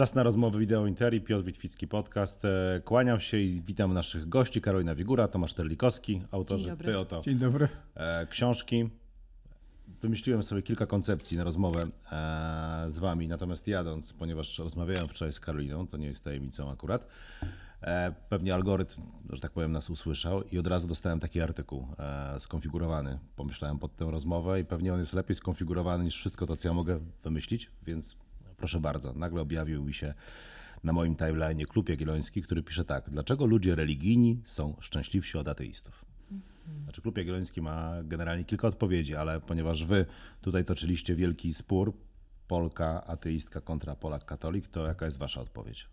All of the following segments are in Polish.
Czas na rozmowy wideo Interi, Piotr Witwicki Podcast. E, kłaniam się i witam naszych gości, Karolina Wigura, Tomasz Terlikowski, autorzy Ty oto Dzień dobry. E, książki. Wymyśliłem sobie kilka koncepcji na rozmowę e, z wami, natomiast jadąc, ponieważ rozmawiałem wczoraj z Karoliną, to nie jest tajemnicą akurat, pewnie algorytm, że tak powiem, nas usłyszał i od razu dostałem taki artykuł skonfigurowany. Pomyślałem pod tę rozmowę i pewnie on jest lepiej skonfigurowany niż wszystko to, co ja mogę wymyślić, więc Proszę bardzo, nagle objawił mi się na moim timeline klub jagielloński, który pisze tak. Dlaczego ludzie religijni są szczęśliwsi od ateistów? Mhm. Znaczy klub jagielloński ma generalnie kilka odpowiedzi, ale ponieważ wy tutaj toczyliście wielki spór, Polka ateistka kontra Polak katolik, to jaka jest wasza odpowiedź?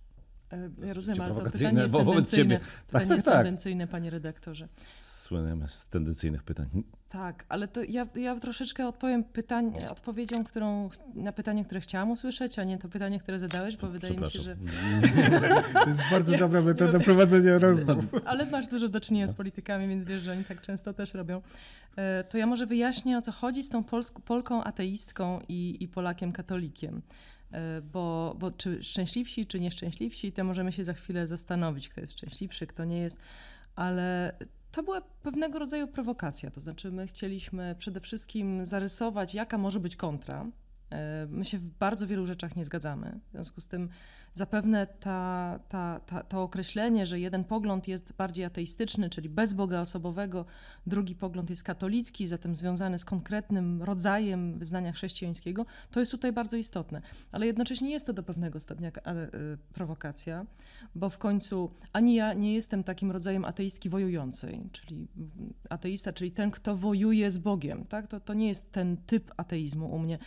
E, ja rozumiem, ale to pytanie jest tendencyjne, tak, pytanie tak, jest tak. tendencyjne, panie redaktorze. Słynemy z tendencyjnych pytań. Tak, ale to ja, ja troszeczkę odpowiem pytań, odpowiedzią, którą, na pytanie, które chciałam usłyszeć, a nie to pytanie, które zadałeś, bo wydaje mi się, że... To jest bardzo dobra metoda prowadzenia rozmów. Ale masz dużo do czynienia z politykami, więc wiesz, że oni tak często też robią. E, to ja może wyjaśnię, o co chodzi z tą Polsk Polką ateistką i, i Polakiem katolikiem. E, bo, bo czy szczęśliwsi, czy nieszczęśliwsi, to możemy się za chwilę zastanowić, kto jest szczęśliwszy, kto nie jest, ale to była pewnego rodzaju prowokacja. To znaczy, my chcieliśmy przede wszystkim zarysować, jaka może być kontra. E, my się w bardzo wielu rzeczach nie zgadzamy. W związku z tym zapewne ta, ta, ta, to określenie, że jeden pogląd jest bardziej ateistyczny, czyli bez Boga osobowego, drugi pogląd jest katolicki, zatem związany z konkretnym rodzajem wyznania chrześcijańskiego, to jest tutaj bardzo istotne. Ale jednocześnie jest to do pewnego stopnia e, prowokacja, bo w końcu ani ja nie jestem takim rodzajem ateistki wojującej, czyli ateista, czyli ten, kto wojuje z Bogiem. Tak? To, to nie jest ten typ ateizmu u mnie.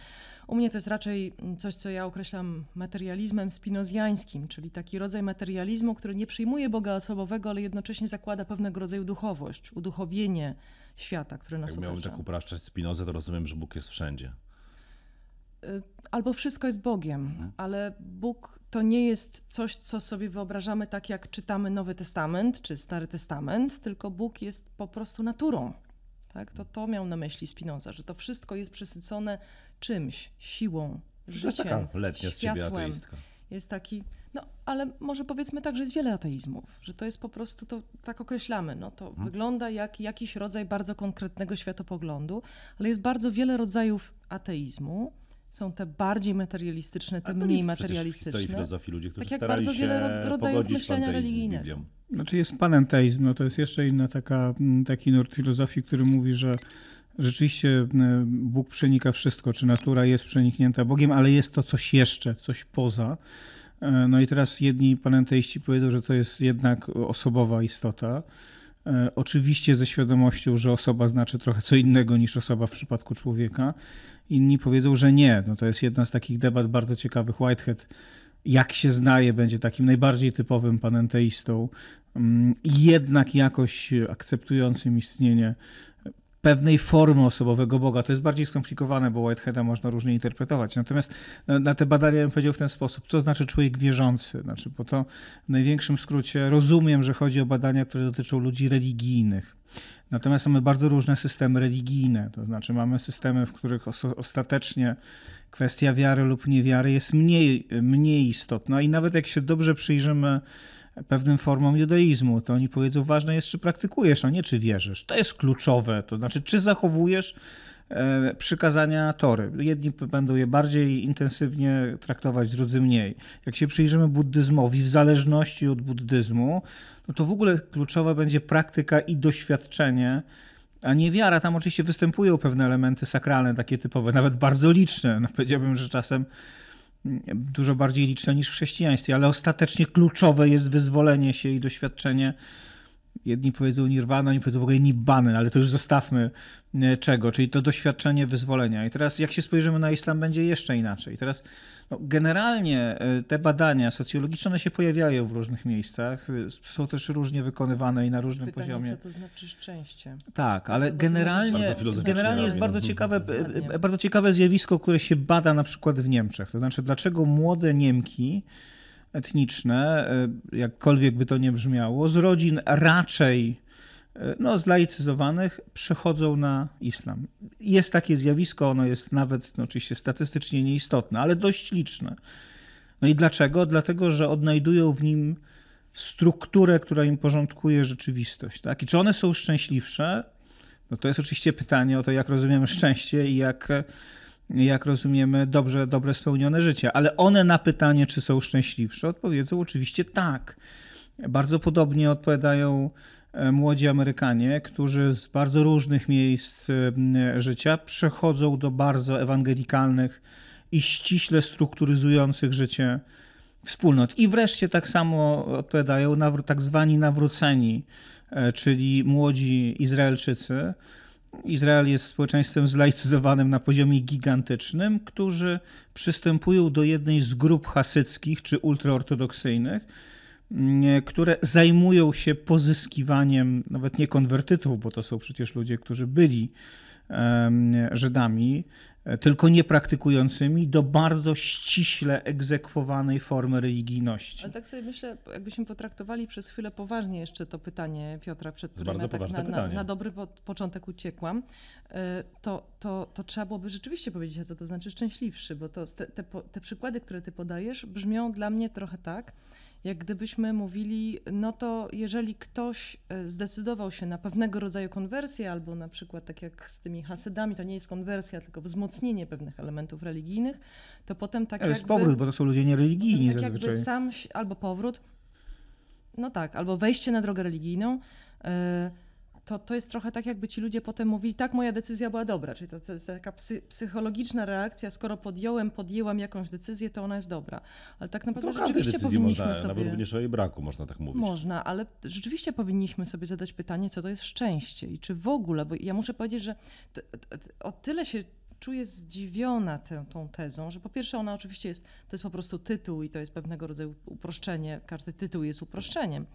U mnie to jest raczej coś, co ja określam materializmem spinozjańskim, czyli taki rodzaj materializmu, który nie przyjmuje Boga osobowego, ale jednocześnie zakłada pewnego rodzaju duchowość, uduchowienie świata, które nas Jak miałbym tak upraszczać Spinozę, to rozumiem, że Bóg jest wszędzie. Y, albo wszystko jest Bogiem, mhm. ale Bóg to nie jest coś, co sobie wyobrażamy tak, jak czytamy Nowy Testament czy Stary Testament, tylko Bóg jest po prostu naturą. Tak? To to miał na myśli Spinoza, że to wszystko jest przesycone czymś, siłą, życiem, to taka letnia światłem. Jest taki, no ale może powiedzmy tak, że jest wiele ateizmów, że to jest po prostu, to tak określamy, no to hmm. wygląda jak jakiś rodzaj bardzo konkretnego światopoglądu, ale jest bardzo wiele rodzajów ateizmu, są te bardziej materialistyczne, te mniej materialistyczne. W filozofii ludzie, którzy tak jak bardzo wiele rodzajów myślenia religijnego. Znaczy jest panenteizm, no to jest jeszcze inna taka, taki nurt filozofii, który mówi, że rzeczywiście e, Bóg przenika wszystko, czy natura jest przeniknięta Bogiem, ale jest to coś jeszcze, coś poza. E, no i teraz jedni panenteiści powiedzą, że to jest jednak osobowa istota. E, oczywiście ze świadomością, że osoba znaczy trochę co innego niż osoba w przypadku człowieka. Inni powiedzą, że nie. No to jest jedna z takich debat bardzo ciekawych. Whitehead, jak się znaje, będzie takim najbardziej typowym panenteistą, mm, jednak jakoś akceptującym istnienie pewnej formy osobowego Boga. To jest bardziej skomplikowane, bo Whiteheada można różnie interpretować. Natomiast na, na te badania bym powiedział w ten sposób, co znaczy człowiek wierzący. Znaczy, bo to w największym skrócie rozumiem, że chodzi o badania, które dotyczą ludzi religijnych. Natomiast mamy bardzo różne systemy religijne, to znaczy mamy systemy, w których ostatecznie kwestia wiary lub niewiary jest mniej, mniej istotna i nawet jak się dobrze przyjrzymy pewnym formom judaizmu, to oni powiedzą, ważne jest, czy praktykujesz, a nie czy wierzysz. To jest kluczowe, to znaczy, czy zachowujesz e, przykazania Tory. Jedni będą je bardziej intensywnie traktować, drudzy mniej. Jak się przyjrzymy buddyzmowi, w zależności od buddyzmu, no to w ogóle kluczowa będzie praktyka i doświadczenie, a nie wiara. Tam oczywiście występują pewne elementy sakralne, takie typowe, nawet bardzo liczne. No powiedziałbym, że czasem dużo bardziej liczne niż w chrześcijaństwie, ale ostatecznie kluczowe jest wyzwolenie się i doświadczenie. Jedni powiedzą nirwana, inni powiedzą w ogóle nibbany, ale to już zostawmy e, czego, czyli to doświadczenie wyzwolenia. I teraz jak się spojrzymy na islam, będzie jeszcze inaczej. Teraz no, generalnie e, te badania socjologiczne one się pojawiają w różnych miejscach, są też różnie wykonywane i na różnym Pytanie, poziomie. co to znaczy szczęście? Tak, ale generalnie, generalnie jest bardzo ciekawe, e, bardzo ciekawe zjawisko, które się bada na przykład w Niemczech. To znaczy, dlaczego młode Niemki etniczne, e, jakkolwiek by to nie brzmiało, z rodzin raczej no, zlaicyzowanych przechodzą na islam. Jest takie zjawisko, ono jest nawet no, oczywiście statystycznie nieistotne, ale dość liczne. No i dlaczego? Dlatego, że odnajdują w nim strukturę, która im porządkuje rzeczywistość. Tak? I czy one są szczęśliwsze? No to jest oczywiście pytanie o to, jak rozumiemy szczęście i jak, jak rozumiemy dobrze, dobre spełnione życie. Ale one na pytanie, czy są szczęśliwsze, odpowiedzą oczywiście tak. Bardzo podobnie odpowiadają e, młodzi Amerykanie, którzy z bardzo różnych miejsc e, życia przechodzą do bardzo ewangelikalnych i ściśle strukturyzujących życie wspólnot. I wreszcie tak samo odpowiadają tak zwani nawróceni, e, czyli młodzi Izraelczycy. Izrael jest społeczeństwem zlaicyzowanym na poziomie gigantycznym, którzy przystępują do jednej z grup hasyckich czy ultraortodoksyjnych, mm, które zajmują się pozyskiwaniem nawet nie konwertytów, bo to są przecież ludzie, którzy byli Żydami, tylko niepraktykującymi, do bardzo ściśle egzekwowanej formy religijności. Ale tak sobie myślę, jakbyśmy potraktowali przez chwilę poważnie jeszcze to pytanie Piotra, przed którym ja tak na, na, na, dobry po, początek uciekłam, e, to, to, to trzeba byłoby rzeczywiście powiedzieć, co to znaczy szczęśliwszy, bo to, te, te, te przykłady, które ty podajesz, brzmią dla mnie trochę tak, jak gdybyśmy mówili, no to jeżeli ktoś e, zdecydował się na pewnego rodzaju konwersję, albo na przykład tak jak z tymi hasedami, to nie jest konwersja, tylko wzmocnienie pewnych elementów religijnych, to potem tak Ale jakby... powrót, bo to są ludzie niereligijni tak zazwyczaj. jakby sam, albo powrót, no tak, albo wejście na drogę religijną, yy, to, to jest trochę tak, jakby ci ludzie potem mówili, tak, moja decyzja była dobra. Czyli to, to jest taka psy, psychologiczna reakcja, skoro podjąłem, podjęłam jakąś decyzję, to ona jest dobra. Ale tak naprawdę to rzeczywiście powinniśmy można, sobie... Nawet również o jej braku można tak mówić. Można, ale rzeczywiście powinniśmy sobie zadać pytanie, co to jest szczęście i czy w ogóle, bo ja muszę powiedzieć, że o tyle się czuję zdziwiona tę, tą tezą, że po pierwsze ona oczywiście jest, to jest po prostu tytuł i to jest pewnego rodzaju uproszczenie, każdy tytuł jest uproszczeniem,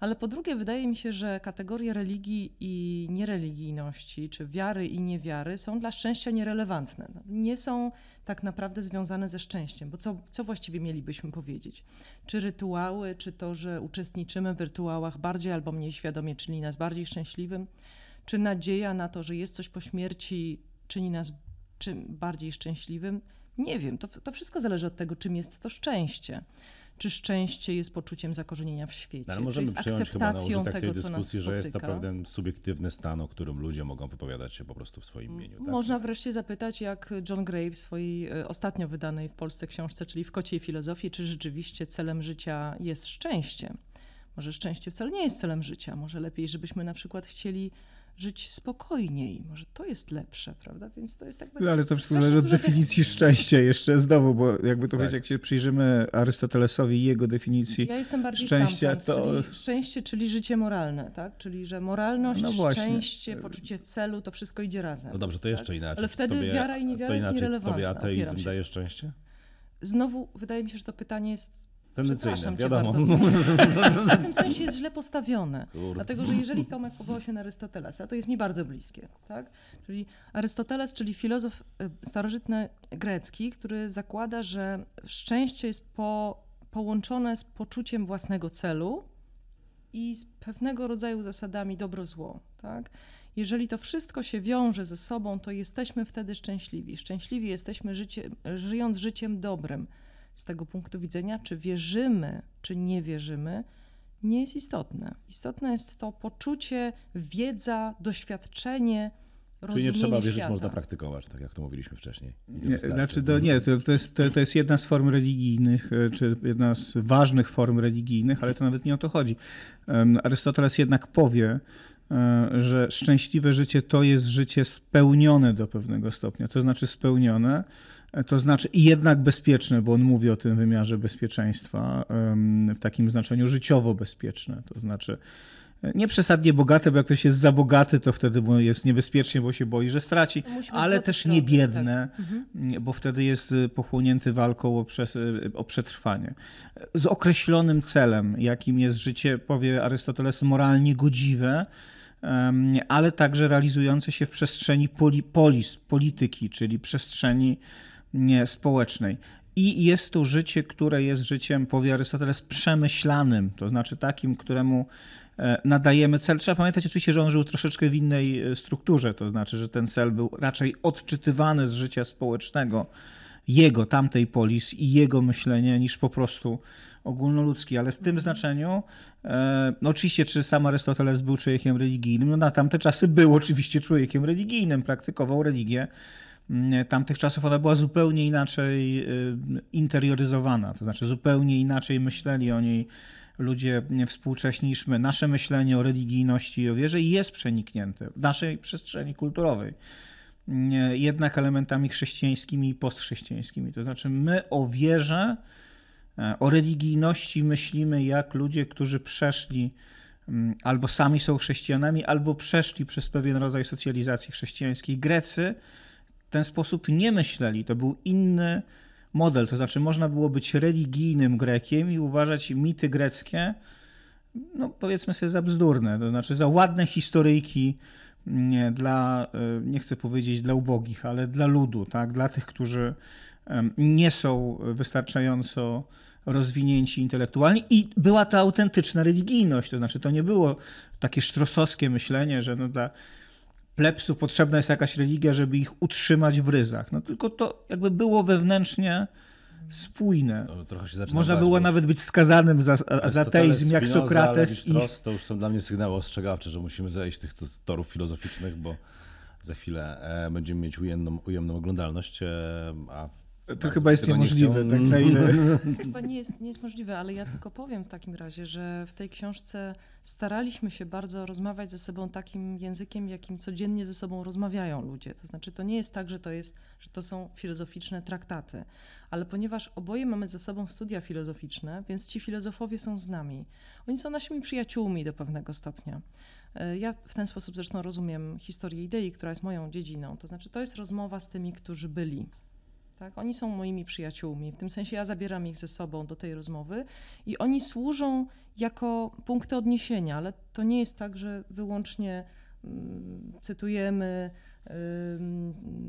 ale po drugie, wydaje mi się, że kategorie religii i niereligijności, czy wiary i niewiary są dla szczęścia nierelewantne. No, nie są tak naprawdę związane ze szczęściem, bo co, co właściwie mielibyśmy powiedzieć? Czy rytuały, czy to, że uczestniczymy w rytuałach bardziej albo mniej świadomie, czyni nas bardziej szczęśliwym? Czy nadzieja na to, że jest coś po śmierci, czyni nas bardziej szczęśliwym? Nie wiem, to, to wszystko zależy od tego, czym jest to szczęście czy szczęście jest poczuciem zakorzenienia w świecie, no, ale możemy czy jest przyjąć akceptacją chyba tego, dyskusji, co nas że jest pewien subiektywny stan, o którym ludzie mogą wypowiadać się po prostu w swoim imieniu. Tak? Można wreszcie zapytać, jak John Gray w swojej e, ostatnio wydanej w Polsce książce, czyli w Kociej Filozofii, czy rzeczywiście celem życia jest szczęście. Może szczęście wcale nie jest celem życia. Może lepiej, żebyśmy na przykład chcieli żyć spokojniej. Może to jest lepsze, prawda? Więc to jest jakby. No, ale to wszystko zależy od definicji szczęścia jeszcze znowu, bo jakby to tak. jak się przyjrzymy Arystotelesowi i jego definicji ja jestem bardziej szczęścia, to. Czyli szczęście, czyli życie moralne, tak? Czyli że moralność, no szczęście, poczucie celu, to wszystko idzie razem. No dobrze, to jeszcze tak? inaczej. Ale wtedy tobie, wiara i niewiara inaczej, jest nierelewantna. Tobie ateizm daje szczęście? Znowu wydaje mi się, że to pytanie jest Tendencyjne, wiadomo. w tym sensie jest źle postawione. Kurde. Dlatego, że jeżeli Tomek powołał się na Arystotelesa, to jest mi bardzo bliskie. Tak? Czyli Arystoteles, czyli filozof y, starożytny grecki, który zakłada, że szczęście jest po, połączone z poczuciem własnego celu i z pewnego rodzaju zasadami dobro-zło. Tak? Jeżeli to wszystko się wiąże ze sobą, to jesteśmy wtedy szczęśliwi. Szczęśliwi jesteśmy życie, żyjąc życiem dobrym z tego punktu widzenia, czy wierzymy, czy nie wierzymy, nie jest istotne. Istotne jest to poczucie, wiedza, doświadczenie, Czyli nie trzeba wierzyć, świata. można praktykować, tak jak to mówiliśmy wcześniej. Nie, znaczy, to, nie, to, to, jest, to, to jest jedna z form religijnych, e, czy jedna z ważnych form religijnych, ale to nawet nie o to chodzi. Arystoteles jednak powie, e, że szczęśliwe życie to jest życie spełnione do pewnego stopnia. To znaczy spełnione, to znaczy i jednak bezpieczne, bo on mówi o tym wymiarze bezpieczeństwa w takim znaczeniu życiowo bezpieczne. To znaczy e, nie przesadnie bogate, bo jak ktoś jest za bogaty, to wtedy jest niebezpiecznie, bo się boi, że straci, ale też nie biedne, tak. Mhm. bo wtedy jest e, pochłonięty walką o, e, o przetrwanie. Z określonym celem, jakim jest życie, powie Arystoteles, moralnie godziwe, ale także realizujące się w przestrzeni poli, polis, polityki, czyli przestrzeni społecznej. I jest to życie, które jest życiem, powie Arystoteles, przemyślanym, to znaczy takim, któremu e, nadajemy cel. Trzeba pamiętać oczywiście, że on żył troszeczkę w innej e, strukturze, to znaczy, że ten cel był raczej odczytywany z życia społecznego jego, tamtej polis i jego myślenie niż po prostu ogólnoludzki, ale w tym znaczeniu, e, no oczywiście, czy sam Arystoteles był człowiekiem religijnym, no na tamte czasy był oczywiście człowiekiem religijnym, praktykował religię. Tamtych czasów ona była zupełnie inaczej y, interioryzowana, to znaczy zupełnie inaczej myśleli o niej ludzie współcześni niż my. Nasze myślenie o religijności i o wierze jest przeniknięte w naszej przestrzeni kulturowej jednak elementami chrześcijańskimi i postchrześcijańskimi. To znaczy, my o wierze, e, o religijności myślimy jak ludzie, którzy przeszli mm, albo sami są chrześcijanami, albo przeszli przez pewien rodzaj socjalizacji chrześcijańskiej. Grecy ten sposób nie myśleli. To był inny model. To znaczy, można było być religijnym Grekiem i uważać mity greckie, no powiedzmy sobie, za bzdurne. To znaczy, za ładne historyjki nie, dla, e, nie chcę powiedzieć dla ubogich, ale dla ludu, tak? dla tych, którzy nie są wystarczająco rozwinięci intelektualnie i była to autentyczna religijność, to znaczy to nie było takie sztrosowskie myślenie, że no dla plebsu potrzebna jest jakaś religia, żeby ich utrzymać w ryzach, no tylko to jakby było wewnętrznie spójne. No, trochę się zaczyna Można było nawet być skazanym za, za ateizm jak Sokrates. I, to już są dla mnie sygnały ostrzegawcze, że musimy zejść tych torów filozoficznych, bo za chwilę e, będziemy mieć ujemną, ujemną oglądalność, e, a to chyba jest nie niemożliwe, chciał. tak na ile... Chyba nie jest, nie jest możliwe, ale ja tylko powiem w takim razie, że w tej książce staraliśmy się bardzo rozmawiać ze sobą takim językiem, jakim codziennie ze sobą rozmawiają ludzie. To znaczy, to nie jest tak, że to, jest, że to są filozoficzne traktaty, ale ponieważ oboje mamy ze sobą studia filozoficzne, więc ci filozofowie są z nami. Oni są naszymi przyjaciółmi do pewnego stopnia. E, Ja w ten sposób zresztą rozumiem historię idei, która jest moją dziedziną. To znaczy, to jest rozmowa z tymi, którzy byli. Tak? Oni są moimi przyjaciółmi. W tym sensie ja zabieram ich ze sobą do tej rozmowy i oni służą jako punkty odniesienia, ale to nie jest tak, że wyłącznie mm, cytujemy,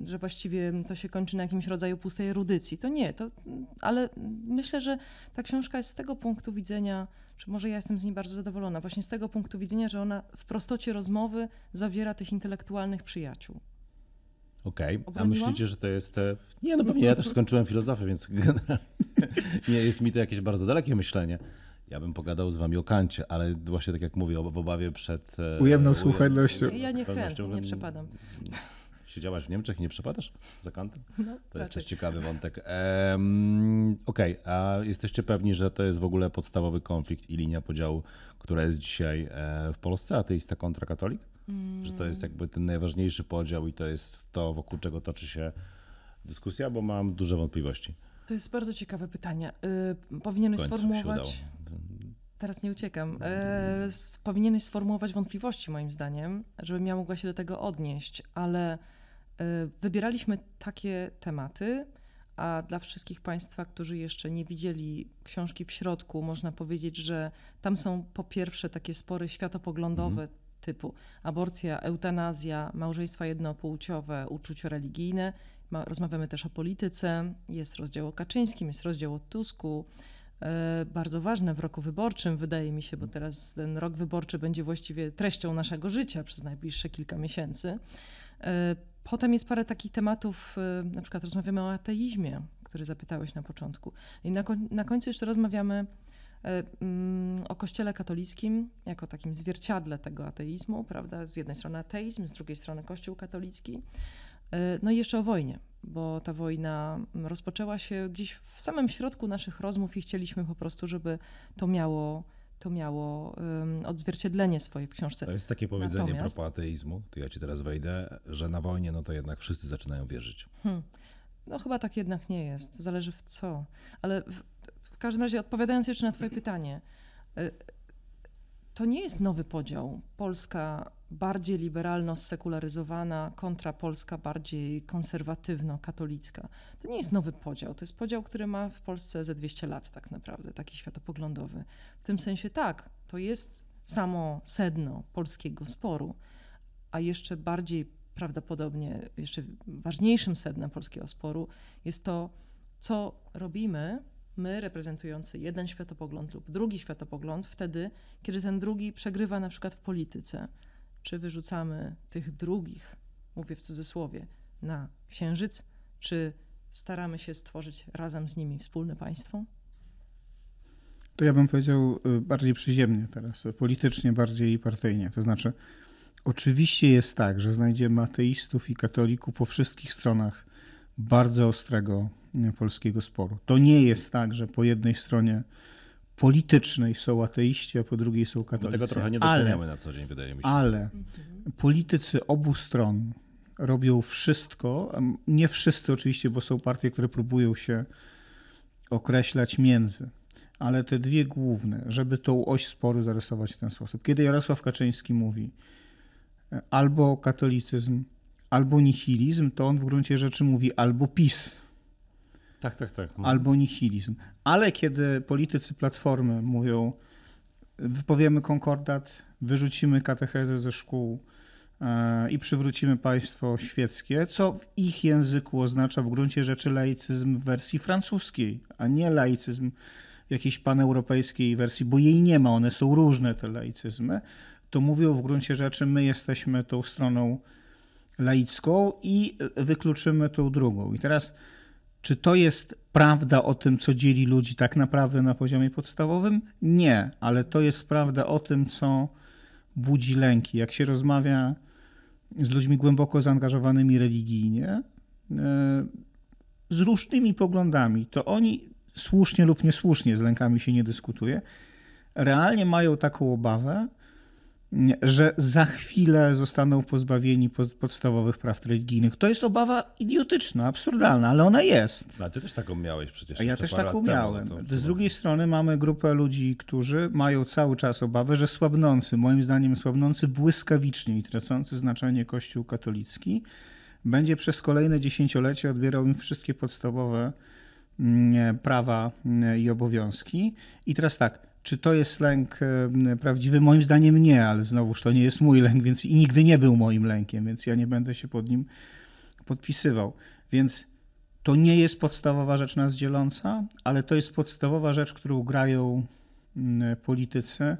że właściwie to się kończy na jakimś rodzaju pustej erudycji. To nie, to, ale myślę, że ta książka jest z tego punktu widzenia, czy może ja jestem z niej bardzo zadowolona, właśnie z tego punktu widzenia, że ona w prostocie rozmowy zawiera tych intelektualnych przyjaciół. Okej, a Obroniłam? myślicie, że to jest... Nie, no pewnie ja też skończyłem filozofię, więc generalnie nie jest mi to jakieś bardzo dalekie myślenie. Ja bym pogadał z wami o Kancie, ale właśnie tak jak mówię, w obawie przed... e, Ujemną ujem- słuchalnością. Ja nie chętnie, nie przepadam. Siedziałaś w Niemczech i nie przepadasz za Kantem? No, To jest raczej. też ciekawy wątek. Em, Okej, a jesteście pewni, że to jest w ogóle podstawowy konflikt i linia podziału, która jest dzisiaj e, w Polsce, ateista kontra katolik? Że to jest jakby ten najważniejszy podział i to jest to, wokół czego toczy się dyskusja, bo mam duże wątpliwości. To jest bardzo ciekawe pytanie. Y, W powinieneś sformułować. Teraz nie uciekam. S- powinieneś sformułować wątpliwości, moim zdaniem, żebym ja mogła się do tego odnieść, ale e, wybieraliśmy takie tematy, a dla wszystkich Państwa, którzy jeszcze nie widzieli książki w środku, można powiedzieć, że tam są po pierwsze takie spory światopoglądowe typu aborcja, eutanazja, małżeństwa jednopłciowe, uczucia religijne. Ma, rozmawiamy też o polityce, jest rozdział o Kaczyńskim, jest rozdział o Tusku. E, bardzo ważne w roku wyborczym, wydaje mi się, bo teraz ten rok wyborczy będzie właściwie treścią naszego życia przez najbliższe kilka miesięcy. E, Potem jest parę takich tematów, e, na przykład rozmawiamy o ateizmie, który zapytałeś na początku. I na, na końcu jeszcze rozmawiamy o Kościele katolickim jako takim zwierciadle tego ateizmu, prawda? Z jednej strony ateizm, z drugiej strony Kościół katolicki. E, No i jeszcze o wojnie, bo ta wojna mm, rozpoczęła się gdzieś w samym środku naszych rozmów i chcieliśmy po prostu, żeby to miało, to miało odzwierciedlenie swoje w książce. To jest takie powiedzenie Natomiast- propos ateizmu, to ja ci teraz wejdę, że na wojnie no to jednak wszyscy zaczynają wierzyć. Hmm. No chyba tak jednak nie jest. Zależy w co. Ale w, w każdym razie odpowiadając jeszcze na twoje pytanie. y, To nie jest nowy podział. Polska bardziej liberalno-sekularyzowana kontra Polska bardziej konserwatywno-katolicka. To nie jest nowy podział. To jest podział, który ma w Polsce ze 200 lat tak naprawdę, taki światopoglądowy. W tym sensie tak, to jest samo sedno polskiego sporu, a jeszcze bardziej prawdopodobnie, jeszcze ważniejszym sednem polskiego sporu jest to, co robimy my, reprezentujący jeden światopogląd lub drugi światopogląd, wtedy, kiedy ten drugi przegrywa na przykład w polityce. Czy wyrzucamy tych drugich, mówię w cudzysłowie, na księżyc, czy staramy się stworzyć razem z nimi wspólne państwo? To ja bym powiedział y, bardziej przyziemnie teraz, politycznie bardziej i partyjnie. To znaczy, oczywiście jest tak, że znajdziemy ateistów i katolików po wszystkich stronach bardzo ostrego y, polskiego sporu. To nie jest tak, że po jednej stronie politycznej są ateiści, a po drugiej są My katolicy. tego trochę nie doceniamy ale, na co dzień, wydaje mi się. ale politycy obu stron robią wszystko, nie wszyscy oczywiście, bo są partie, które próbują się określać między, ale te dwie główne, żeby tą oś sporu zarysować w ten sposób. Kiedy Jarosław Kaczyński mówi e, albo katolicyzm, albo nihilizm, to on w gruncie rzeczy mówi albo PiS, Tak, tak, tak. albo nihilizm. Ale kiedy politycy Platformy mówią, wypowiemy konkordat, wyrzucimy katechezę ze szkół e, i przywrócimy państwo świeckie, co w ich języku oznacza w gruncie rzeczy laicyzm w wersji francuskiej, a nie laicyzm w jakiejś paneuropejskiej wersji, bo jej nie ma, one są różne te laicyzmy, to mówią w gruncie rzeczy, my jesteśmy tą stroną laicką i wykluczymy tą drugą. I teraz czy to jest prawda o tym, co dzieli ludzi tak naprawdę na poziomie podstawowym? Nie, ale to jest prawda o tym, co budzi lęki. Jak się rozmawia z ludźmi głęboko zaangażowanymi religijnie, e, z różnymi poglądami, to oni słusznie lub niesłusznie, z lękami się nie dyskutuje, realnie mają taką obawę, że za chwilę zostaną pozbawieni pod- podstawowych praw religijnych. To jest obawa idiotyczna, absurdalna, ale ona jest. No, a ty też taką miałeś przecież. A ja też taką temu, miałem. no to- Z drugiej strony mamy grupę ludzi, którzy mają cały czas obawę, że słabnący, moim zdaniem słabnący błyskawicznie i tracący znaczenie Kościół katolicki będzie przez kolejne dziesięciolecia odbierał im wszystkie podstawowe mm, prawa mm, i obowiązki. I teraz tak, czy to jest lęk mm, prawdziwy? Moim zdaniem nie, ale znowuż to nie jest mój lęk, więc i nigdy nie był moim lękiem, więc ja nie będę się pod nim podpisywał. Więc to nie jest podstawowa rzecz nas dzieląca, ale to jest podstawowa rzecz, którą grają politycy,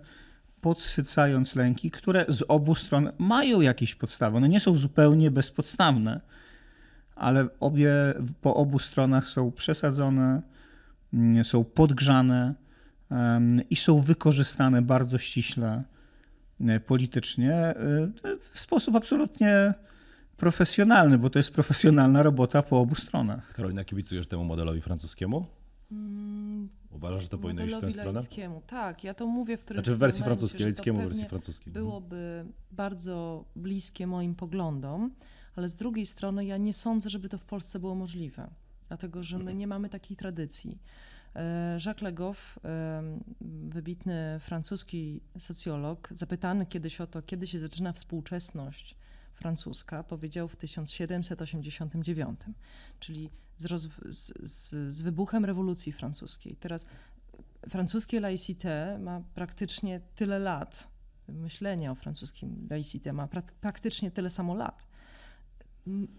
podsycając lęki, które z obu stron mają jakieś podstawy. One nie są zupełnie bezpodstawne, ale obie, po obu stronach są przesadzone, są podgrzane i są wykorzystane bardzo ściśle e, politycznie e, w sposób absolutnie profesjonalny, bo to jest profesjonalna robota po obu stronach. Karolina, kibicujesz temu modelowi francuskiemu? Uważasz, że to powinno iść w tę Modelowi stronę? laickiemu. Tak, ja to mówię w którymś Znaczy w wersji francuskiej, laickiemu w wersji francuskiej. Mhm. Byłoby bardzo bliskie moim poglądom, ale z drugiej strony ja nie sądzę, żeby to w Polsce było możliwe, dlatego że my nie mamy takiej tradycji. E, Jacques Le Goff, e, wybitny francuski socjolog, zapytany kiedyś o to, kiedy się zaczyna współczesność francuska, powiedział w 1789, czyli z, z, z, wybuchem rewolucji francuskiej. Teraz francuskie laïcité ma praktycznie tyle lat, myślenie o francuskim laïcité ma pra- praktycznie tyle samo lat.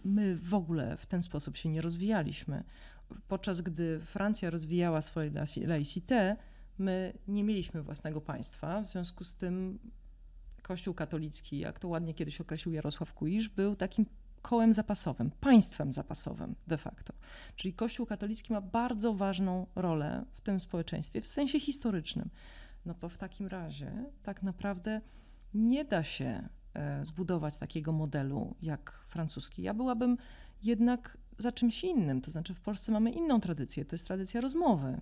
My w ogóle w ten sposób się nie rozwijaliśmy. Podczas gdy Francja rozwijała swoje laïcité, my nie mieliśmy własnego państwa, w związku z tym Kościół katolicki, jak to ładnie kiedyś określił Jarosław Kuisz, był takim kołem zapasowym, państwem zapasowym de facto. Czyli Kościół katolicki ma bardzo ważną rolę w tym społeczeństwie w sensie historycznym. No to w takim razie tak naprawdę nie da się zbudować takiego modelu jak francuski. Ja byłabym jednak za czymś innym. To znaczy w Polsce mamy inną tradycję, to jest tradycja rozmowy.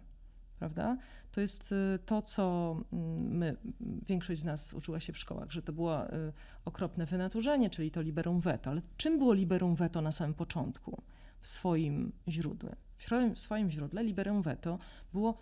Prawda? To jest y, to, co mm, my, większość z nas uczyła się w szkołach, że to było y, okropne wynaturzenie, czyli to liberum veto. Ale czym było liberum veto na samym początku w swoim źródle? W swoim źródle liberum veto było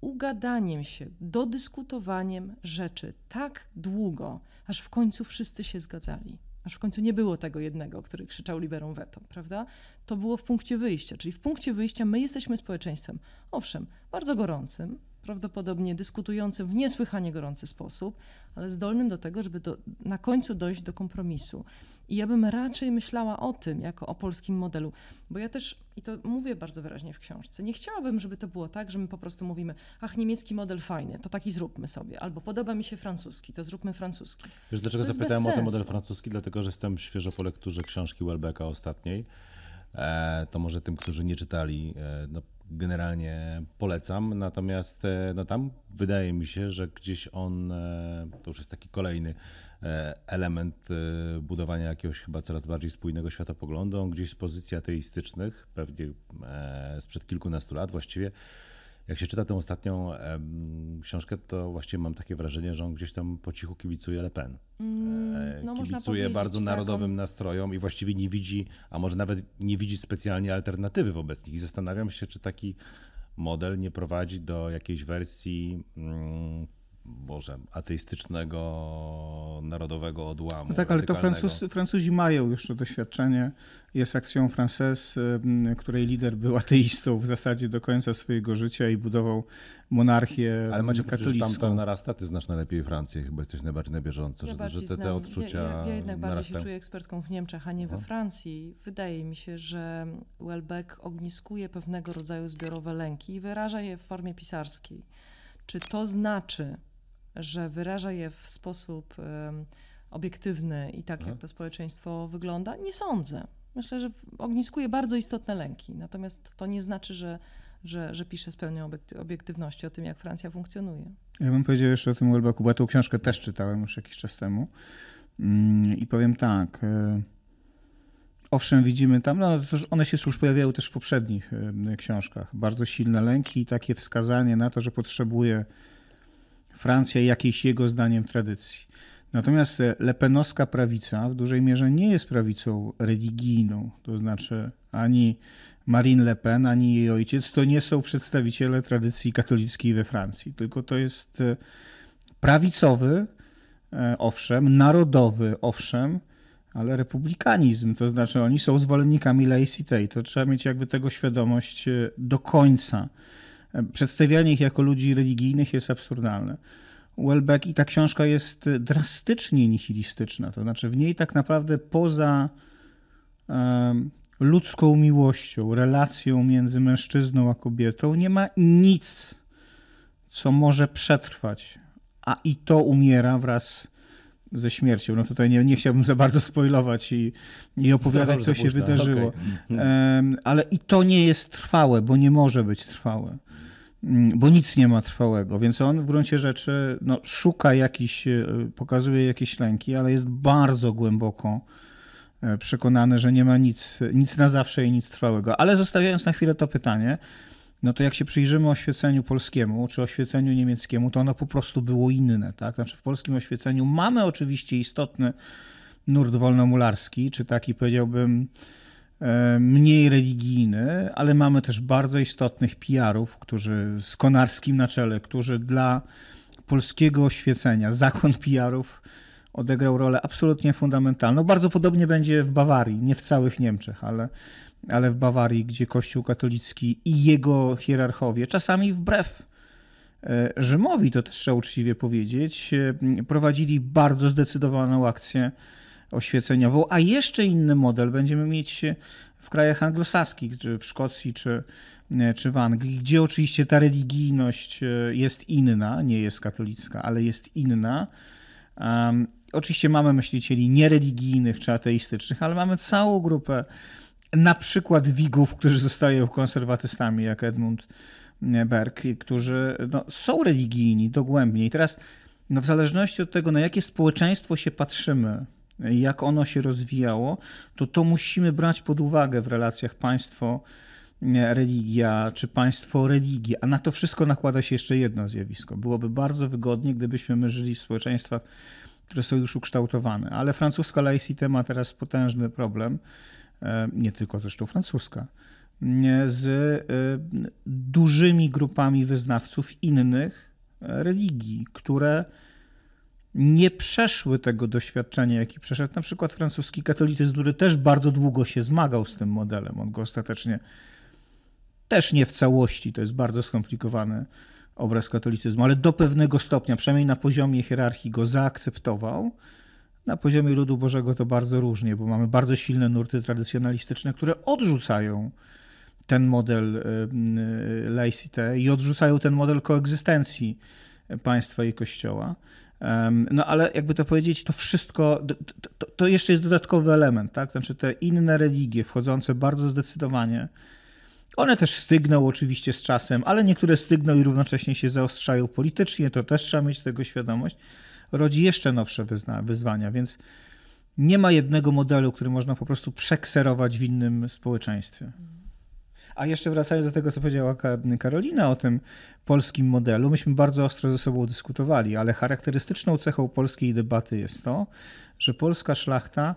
ugadaniem się, dodyskutowaniem rzeczy tak długo, aż w końcu wszyscy się zgadzali. Aż w końcu nie było tego jednego, który krzyczał liberum veto, prawda? To było w punkcie wyjścia, czyli w punkcie wyjścia my jesteśmy społeczeństwem, owszem, bardzo gorącym, prawdopodobnie dyskutującym w niesłychanie gorący sposób, ale zdolnym do tego, żeby do, na końcu dojść do kompromisu. I ja bym raczej myślała o tym, jako o polskim modelu, bo ja też, i to mówię bardzo wyraźnie w książce, nie chciałabym, żeby to było tak, że my po prostu mówimy, ach, niemiecki model fajny, to taki zróbmy sobie, albo podoba mi się francuski, to zróbmy francuski. Wiesz, dlaczego To zapytałem o ten model francuski? Dlatego, że jestem świeżo po lekturze książki Welbecka ostatniej. e, to może tym, którzy nie czytali, e, no, generalnie polecam. Natomiast e, no, tam wydaje mi się, że gdzieś on, e, to już jest taki kolejny e, element budowania jakiegoś chyba coraz bardziej spójnego światopoglądu. On gdzieś z pozycji ateistycznych, pewnie sprzed kilkunastu lat właściwie, jak się czyta tę ostatnią em, książkę, to właściwie mam takie wrażenie, że on gdzieś tam po cichu kibicuje Le Pen. E, no, kibicuje bardzo tak, narodowym on- nastrojom i właściwie nie widzi, a może nawet nie widzi specjalnie alternatywy wobec nich. I zastanawiam się, czy taki model nie prowadzi do jakiejś wersji, mm, Boże, ateistycznego, narodowego odłamu. No tak, ale to. Francuz, Francuzi mają już to doświadczenie. Jest akcją Française, y, której lider był ateistą w zasadzie do końca swojego życia i budował monarchię Ale macie poczucie, że tam katolicką. narasta, ty znasz najlepiej Francję, chyba jesteś najbardziej na bieżąco, Ja że, że te, te odczucia Ja, ja, ja jednak bardziej się czuję ekspertką w Niemczech, a nie we Aha. Francji. Wydaje mi się, że Welbeck ogniskuje pewnego rodzaju zbiorowe lęki i wyraża je w formie pisarskiej. Czy to znaczy, że wyraża je w sposób obiektywny i tak, jak to społeczeństwo wygląda? Nie sądzę. Myślę, że ogniskuje bardzo istotne lęki. Natomiast to nie znaczy, że, że, że pisze z pełną obiekty- obiektywności o tym, jak Francja funkcjonuje. Ja bym powiedział jeszcze o tym Welbecku, bo ja tą książkę też czytałem już jakiś czas temu. Mm, I powiem tak. e, Owszem, widzimy tam, no one się już pojawiały też w poprzednich e, książkach. Bardzo silne lęki i takie wskazanie na to, że potrzebuje Francja jakiejś jego zdaniem tradycji. Natomiast lepenowska prawica w dużej mierze nie jest prawicą religijną, to znaczy ani Marine Le Pen, ani jej ojciec to nie są przedstawiciele tradycji katolickiej we Francji, tylko to jest e, prawicowy, e, owszem, narodowy, owszem, ale republikanizm, to znaczy oni są zwolennikami laicite i to trzeba mieć jakby tego świadomość e, do końca. Przedstawianie ich jako ludzi religijnych jest absurdalne. Welbeck i ta książka jest drastycznie nihilistyczna, to znaczy w niej tak naprawdę poza ludzką miłością, relacją między mężczyzną a kobietą nie ma nic, co może przetrwać, a i to umiera wraz ze śmiercią. No tutaj nie, nie chciałbym za bardzo spoilować i, i opowiadać, Dobrze, co się dopuszczam. wydarzyło. Em, ale i to nie jest trwałe, bo nie może być trwałe. Mm, Bo nic nie ma trwałego, więc on w gruncie rzeczy no, szuka jakiś, e, pokazuje jakieś lęki, ale jest bardzo głęboko e, przekonany, że nie ma nic, nic na zawsze i nic trwałego. Ale zostawiając na chwilę to pytanie, no to jak się przyjrzymy oświeceniu polskiemu czy oświeceniu niemieckiemu, to ono po prostu było inne. Tak? Znaczy w polskim oświeceniu mamy oczywiście istotny nurt wolnomularski, czy taki powiedziałbym mniej religijny, ale mamy też bardzo istotnych PR-ów, którzy z Konarskim na czele, którzy dla polskiego oświecenia, zakon PR-ów odegrał rolę absolutnie fundamentalną. Bardzo podobnie będzie w Bawarii, nie w całych Niemczech, ale, ale w Bawarii, gdzie Kościół katolicki i jego hierarchowie, czasami wbrew e, Rzymowi, to też trzeba uczciwie powiedzieć, e, prowadzili bardzo zdecydowaną akcję oświeceniową, a jeszcze inny model będziemy mieć w krajach anglosaskich, czy w Szkocji, czy, czy w Anglii, gdzie oczywiście ta religijność e, jest inna, nie jest katolicka, ale jest inna. Um, oczywiście mamy myślicieli niereligijnych czy ateistycznych, ale mamy całą grupę na przykład wigów, którzy zostają konserwatystami, jak Edmund Berg, i którzy no, są religijni dogłębnie. I teraz no, w zależności od tego, na jakie społeczeństwo się patrzymy, jak ono się rozwijało, to to musimy brać pod uwagę w relacjach państwo religia czy państwo religia, a na to wszystko nakłada się jeszcze jedno zjawisko. Byłoby bardzo wygodnie, gdybyśmy my żyli w społeczeństwach, które są już ukształtowane, ale francuska laicite ma teraz potężny problem, e, nie tylko zresztą francuska, z e, dużymi grupami wyznawców innych religii, które nie przeszły tego doświadczenia, jaki przeszedł na przykład francuski katolicyzm, który też bardzo długo się zmagał z tym modelem. On go ostatecznie też nie w całości, to jest bardzo skomplikowany obraz katolicyzmu, ale do pewnego stopnia, przynajmniej na poziomie hierarchii go zaakceptował. Na poziomie ludu Bożego to bardzo różnie, bo mamy bardzo silne nurty tradycjonalistyczne, które odrzucają ten model laicite i odrzucają ten model koegzystencji państwa i kościoła. No ale jakby to powiedzieć, to wszystko, to, to, jeszcze jest dodatkowy element, tak? Znaczy te inne religie wchodzące bardzo zdecydowanie, one też stygną oczywiście z czasem, ale niektóre stygną i równocześnie się zaostrzają politycznie, to też trzeba mieć tego świadomość, rodzi jeszcze nowsze wyzwania, więc nie ma jednego modelu, który można po prostu przekserować w innym społeczeństwie. A jeszcze wracając do tego, co powiedziała Karolina o tym polskim modelu, myśmy bardzo ostro ze sobą dyskutowali, ale charakterystyczną cechą polskiej debaty jest to, że polska szlachta,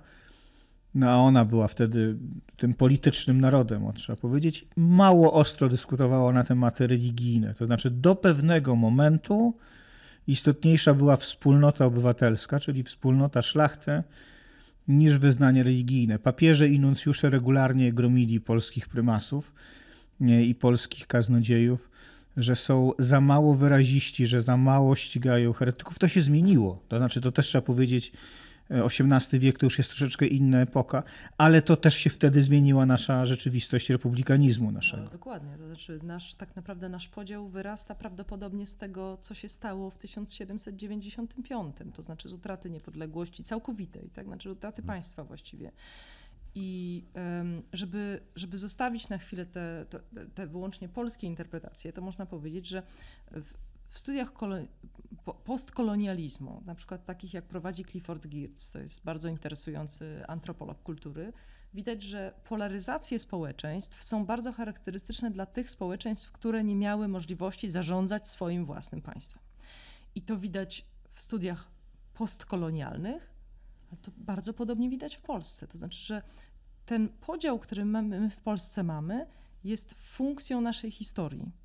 no a ona była wtedy tym politycznym narodem, trzeba powiedzieć, mało ostro dyskutowała na tematy religijne. To znaczy do pewnego momentu istotniejsza była wspólnota obywatelska, czyli wspólnota szlachty, niż wyznanie religijne. Papieże i nuncjusze regularnie gromili polskich prymasów i polskich kaznodziejów, że są za mało wyraziści, że za mało ścigają heretyków. To się zmieniło. To znaczy, to też trzeba powiedzieć, XVIII wiek to już jest troszeczkę inna epoka, ale to też się wtedy zmieniła nasza rzeczywistość republikanizmu naszego. No, dokładnie, to znaczy nasz, tak naprawdę nasz podział wyrasta prawdopodobnie z tego, co się stało w 1795, to znaczy z utraty niepodległości całkowitej, tak? znaczy utraty hmm. państwa właściwie. I żeby, żeby zostawić na chwilę te, te, te wyłącznie polskie interpretacje, to można powiedzieć, że w, w studiach postkolonializmu, na przykład takich jak prowadzi Clifford Geertz, to jest bardzo interesujący antropolog kultury, widać, że polaryzacje społeczeństw są bardzo charakterystyczne dla tych społeczeństw, które nie miały możliwości zarządzać swoim własnym państwem. I to widać w studiach postkolonialnych, ale to bardzo podobnie widać w Polsce. To znaczy, że ten podział, który my w Polsce mamy, jest funkcją naszej historii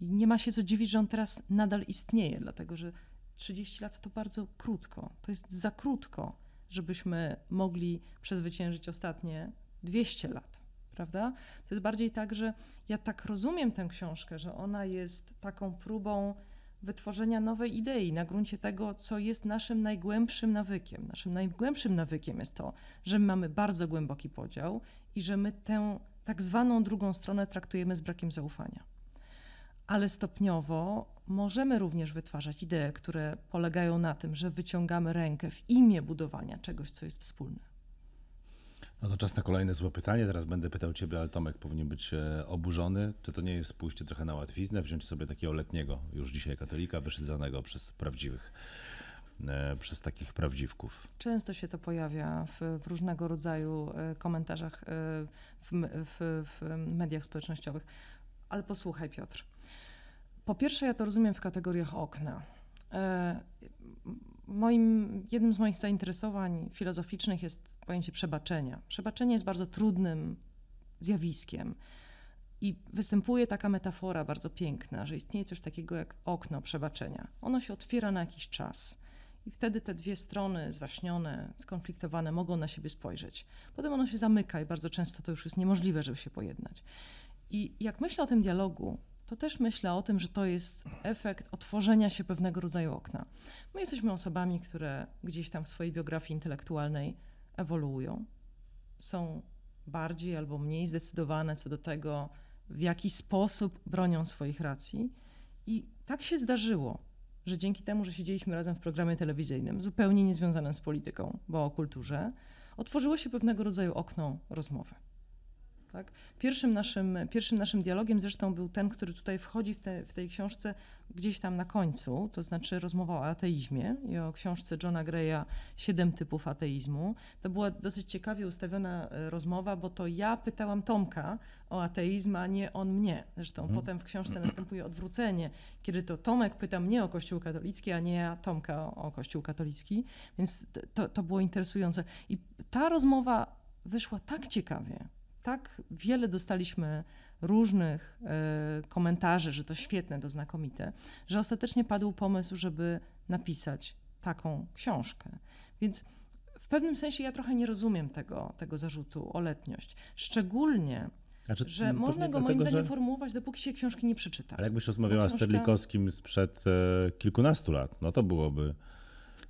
i nie ma się co dziwić, że on teraz nadal istnieje, dlatego że 30 lat to bardzo krótko. To jest za krótko, żebyśmy mogli przezwyciężyć ostatnie 200 lat, prawda? To jest bardziej tak, że ja tak rozumiem tę książkę, że ona jest taką próbą wytworzenia nowej idei na gruncie tego, co jest naszym najgłębszym nawykiem. Naszym najgłębszym nawykiem jest to, że my mamy bardzo głęboki podział i że my tę tak zwaną drugą stronę traktujemy z brakiem zaufania ale stopniowo możemy również wytwarzać idee, które polegają na tym, że wyciągamy rękę w imię budowania czegoś, co jest wspólne. No to czas na kolejne złe pytanie. Teraz będę pytał Ciebie, ale Tomek powinien być e, oburzony. Czy to nie jest pójście trochę na łatwiznę, wziąć sobie takiego letniego, już dzisiaj katolika, wyszydzanego przez prawdziwych, e, przez takich prawdziwków? Często się to pojawia w, w różnego rodzaju e, komentarzach w, w, w mediach społecznościowych. Ale posłuchaj, Piotr. Po pierwsze, ja to rozumiem w kategoriach okna. E, moim, jednym z moich zainteresowań filozoficznych jest pojęcie przebaczenia. Przebaczenie jest bardzo trudnym zjawiskiem. I występuje taka metafora bardzo piękna, że istnieje coś takiego jak okno przebaczenia. Ono się otwiera na jakiś czas. I wtedy te dwie strony zwaśnione, skonfliktowane mogą na siebie spojrzeć. Potem ono się zamyka i bardzo często to już jest niemożliwe, żeby się pojednać. I jak myślę o tym dialogu, to też myślę o tym, że to jest efekt otworzenia się pewnego rodzaju okna. My jesteśmy osobami, które gdzieś tam w swojej biografii intelektualnej ewoluują, są bardziej albo mniej zdecydowane co do tego, w jaki sposób bronią swoich racji. I tak się zdarzyło, że dzięki temu, że siedzieliśmy razem w programie telewizyjnym, zupełnie niezwiązanym z polityką, bo o kulturze, otworzyło się pewnego rodzaju okno rozmowy. Tak? Pierwszym, naszym, pierwszym naszym dialogiem zresztą był ten, który tutaj wchodzi w, te, w tej książce gdzieś tam na końcu, to znaczy rozmowa o ateizmie i o książce Johna Greya Siedem typów ateizmu. To była dosyć ciekawie ustawiona e, rozmowa, bo to ja pytałam Tomka o ateizm, a nie on mnie. Zresztą hmm. potem w książce następuje odwrócenie, kiedy to Tomek pyta mnie o Kościół katolicki, a nie ja Tomka o, o Kościół katolicki, więc to, to było interesujące. I ta rozmowa wyszła tak ciekawie, tak wiele dostaliśmy różnych y, komentarzy, że to świetne, to znakomite, że ostatecznie padł pomysł, żeby napisać taką książkę. Więc w pewnym sensie ja trochę nie rozumiem tego, tego zarzutu o letniość. Szczególnie, znaczy, że można go moim zdaniem że... formułować, dopóki się książki nie przeczyta. Ale jakbyś rozmawiała książka... z Terlikowskim sprzed e, kilkunastu lat, no to byłoby.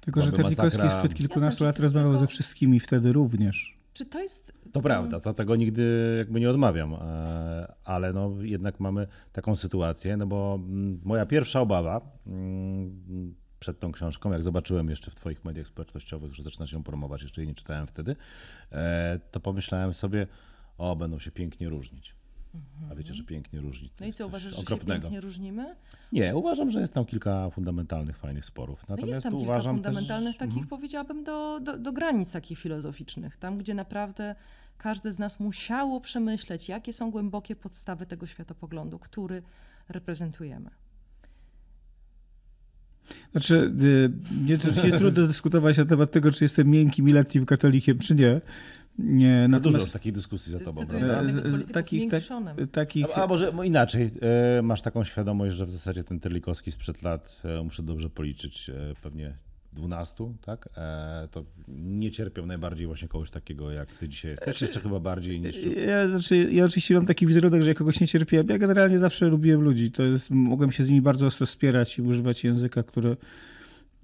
Tylko, że Terlikowski sprzed kilkunastu lat rozmawiał ze wszystkimi wtedy również. Czy to jest. To prawda, to tego nigdy jakby nie odmawiam, e, ale no jednak mamy taką sytuację, no bo mm, moja pierwsza obawa mm, przed tą książką, jak zobaczyłem jeszcze w Twoich mediach społecznościowych, że zaczyna się promować, jeszcze jej nie czytałem wtedy, e, to pomyślałem sobie, o, będą się pięknie różnić. A wiecie, że pięknie różni. to No i co, uważasz, że się okropnego. pięknie różnimy? Nie, uważam, że jest tam kilka fundamentalnych, fajnych sporów. No Natomiast jest tam kilka uważam fundamentalnych, też, Mhm. takich powiedziałabym do, do, do granic takich filozoficznych, tam gdzie naprawdę każdy z nas musiało przemyśleć, jakie są głębokie podstawy tego światopoglądu, który reprezentujemy. Znaczy, y, nie, się trudno dyskutować na temat tego, czy jestem miękkim i letnim katolikiem, czy nie. Nie, No dużo natomiast takich dyskusji za tobą, prawda? polityków, takich- tak- takich... A, a może no inaczej, e, masz taką świadomość, że w zasadzie ten Terlikowski sprzed lat, e, muszę dobrze policzyć, e, pewnie 12, tak? E, to nie cierpiał najbardziej właśnie kogoś takiego jak ty dzisiaj jesteś, jeszcze chyba bardziej niż... Ja, znaczy, ja oczywiście mam taki wizerunek, że ja kogoś nie cierpiłem. Ja generalnie zawsze lubiłem ludzi. To jest, mogłem się z nimi bardzo ostro spierać i używać języka, który,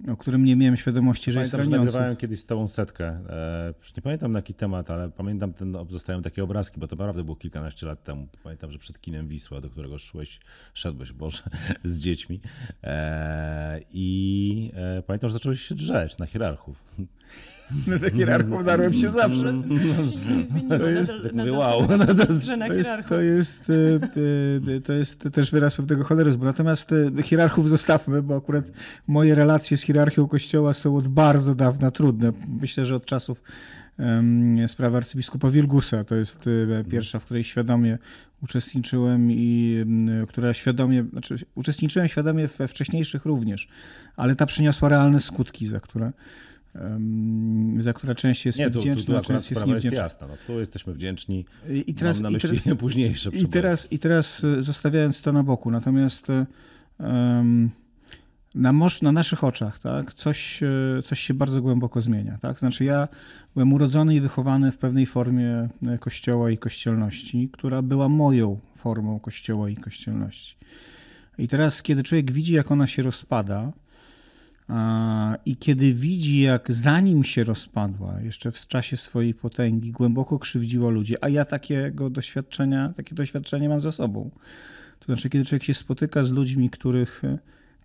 o którym nie miałem świadomości, że jest Pamiętam, że raniący. nagrywałem kiedyś z tobą setkę. E, już nie pamiętam na jaki temat, ale pamiętam, ten, zostają takie obrazki, bo to naprawdę było kilkanaście lat temu. Pamiętam, że przed kinem Wisła, do którego szłeś, szedłeś, Boże, z dziećmi. E, I e, pamiętam, że zacząłeś się drzeć na hierarchów. Na hierarchów darłem się zawsze. To nic nie zmieniło. To jest- wow. No to jest- To e, to jest też wyraz pewnego choleryzmu. Natomiast e, hierarchów zostawmy, bo akurat moje relacje z hierarchią Kościoła są od bardzo dawna trudne. Myślę, że od czasów sprawy arcybiskupa Wilgusa. To jest e, pierwsza, w której świadomie uczestniczyłem i która świadomie, znaczy uczestniczyłem świadomie we wcześniejszych również, ale ta przyniosła realne skutki, za które, za które część jest Nie, tu, wdzięczna, tu część jest sprawa jest niewdzięczna. jasna. No, tu jesteśmy wdzięczni. I teraz, Mam na i teraz, myśli późniejsze i teraz, I teraz e, zostawiając to na boku, natomiast em, na, moż, na naszych oczach tak, coś, e, coś się bardzo głęboko zmienia. Tak? Znaczy ja byłem urodzony i wychowany w pewnej formie kościoła i kościelności, która była moją formą kościoła i kościelności. I teraz, kiedy człowiek widzi, jak ona się rozpada, I kiedy widzi, jak zanim się rozpadła, jeszcze w czasie swojej potęgi, głęboko krzywdziła ludzi, a ja takiego doświadczenia, takie doświadczenie mam za sobą. To znaczy, kiedy człowiek się spotyka z ludźmi, których e,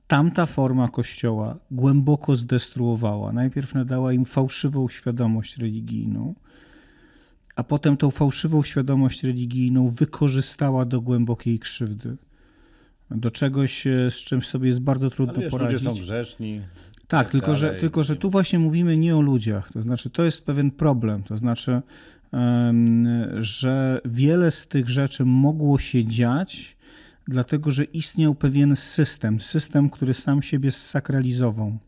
tamta forma kościoła głęboko zdestruowała. Najpierw nadała im fałszywą świadomość religijną, a potem tą fałszywą świadomość religijną wykorzystała do głębokiej krzywdy. Do czegoś, e, z czym sobie jest bardzo trudno wiesz, ludzie poradzić. są grzeszni. Tak, tak tylko, że, dalej. tylko że tu właśnie mówimy nie o ludziach. To znaczy, to jest pewien problem. To znaczy, że wiele z tych rzeczy mogło się dziać, dlatego że istniał pewien system, system, który sam siebie zsakralizował.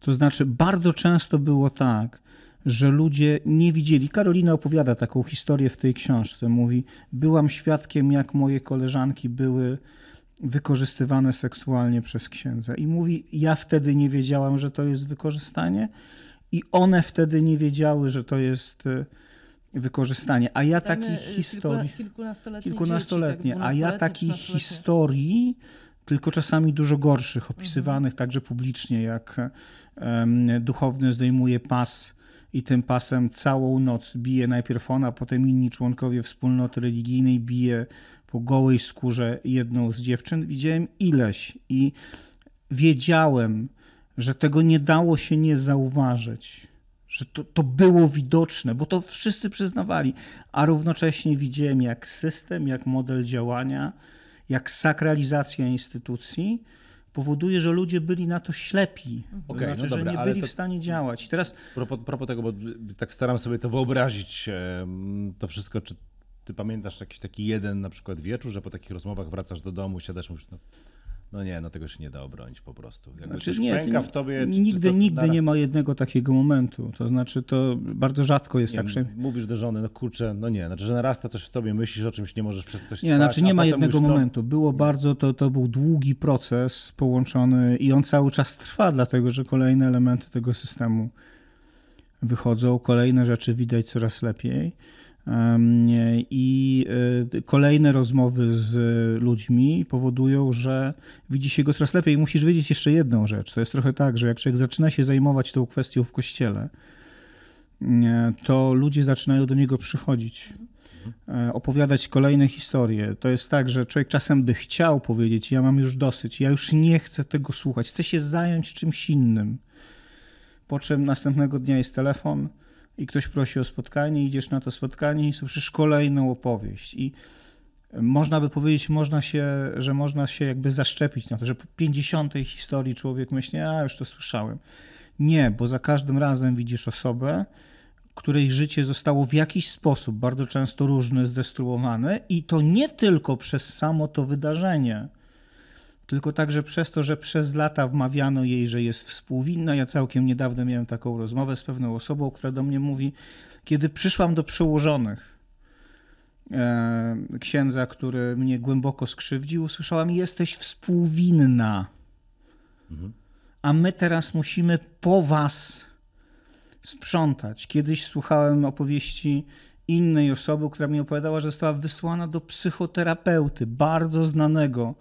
To znaczy, bardzo często było tak, że ludzie nie widzieli. Karolina opowiada taką historię w tej książce. Mówi: Byłam świadkiem, jak moje koleżanki były wykorzystywane seksualnie przez księdza. I mówi: Ja wtedy nie wiedziałam, że to jest wykorzystanie, i one wtedy nie wiedziały, że to jest e, wykorzystanie. A ja takich y, historii. kilkuna- Kilkunastoletnie, Kilkunastoletnie, dzieci, a tak, ja 12-letnie, takich 13-letnie. historii, tylko czasami dużo gorszych, opisywanych także publicznie, jak em, duchowny zdejmuje pas i tym pasem całą noc bije najpierw ona, potem inni członkowie wspólnoty religijnej bije po gołej skórze jedną z dziewczyn. Widziałem ileś i wiedziałem, że tego nie dało się nie zauważyć, że to, to było widoczne, bo to wszyscy przyznawali, a równocześnie widziałem, jak system, jak model działania, jak sakralizacja instytucji powoduje, że ludzie byli na to ślepi. To Okej, no znaczy, dobra, że nie byli to- w stanie działać. I teraz Propos, propos tego, bo tak staram sobie to wyobrazić, to wszystko, czy ty pamiętasz jakiś taki jeden na przykład wieczór, że po takich rozmowach wracasz do domu, siadasz mówisz, no, no nie, no tego się nie da obronić po prostu. Jakby Znaczy, nie, pęka w tobie. czy- nigdy, czy to nigdy nara- nie ma jednego takiego momentu. To znaczy, to bardzo rzadko jest Nie, tak. Że... Mówisz do żony, no kurczę, no nie, znaczy, że narasta coś w tobie, myślisz o czymś, nie możesz przez coś Nie, spać, znaczy nie ma jednego mówisz, no, momentu. Było bardzo, to, to był długi proces połączony i on cały czas trwa, dlatego że kolejne elementy tego systemu wychodzą, kolejne rzeczy widać coraz lepiej. I y, kolejne rozmowy z ludźmi powodują, że widzi się go coraz lepiej. Musisz wiedzieć jeszcze jedną rzecz. To jest trochę tak, że jak człowiek zaczyna się zajmować tą kwestią w kościele, to ludzie zaczynają do niego przychodzić, e, opowiadać kolejne historie. To jest tak, że człowiek czasem by chciał powiedzieć: Ja mam już dosyć, ja już nie chcę tego słuchać, chcę się zająć czymś innym. Po czym następnego dnia jest telefon i ktoś prosi o spotkanie, idziesz na to spotkanie i słyszysz kolejną opowieść. I można by powiedzieć, można się, że można się jakby zaszczepić na to, że po 50 historii człowiek myśli, a już to słyszałem. Nie, bo za każdym razem widzisz osobę, której życie zostało w jakiś sposób, bardzo często różny, zdestruowane i to nie tylko przez samo to wydarzenie, tylko także przez to, że przez lata wmawiano jej, że jest współwinna. Ja całkiem niedawno miałem taką rozmowę z pewną osobą, która do mnie mówi, kiedy przyszłam do przełożonych e, księdza, który mnie głęboko skrzywdził, usłyszałam, jesteś współwinna. Mhm. A my teraz musimy po was sprzątać. Kiedyś słuchałem opowieści innej osoby, która mi opowiadała, że została wysłana do psychoterapeuty, bardzo znanego,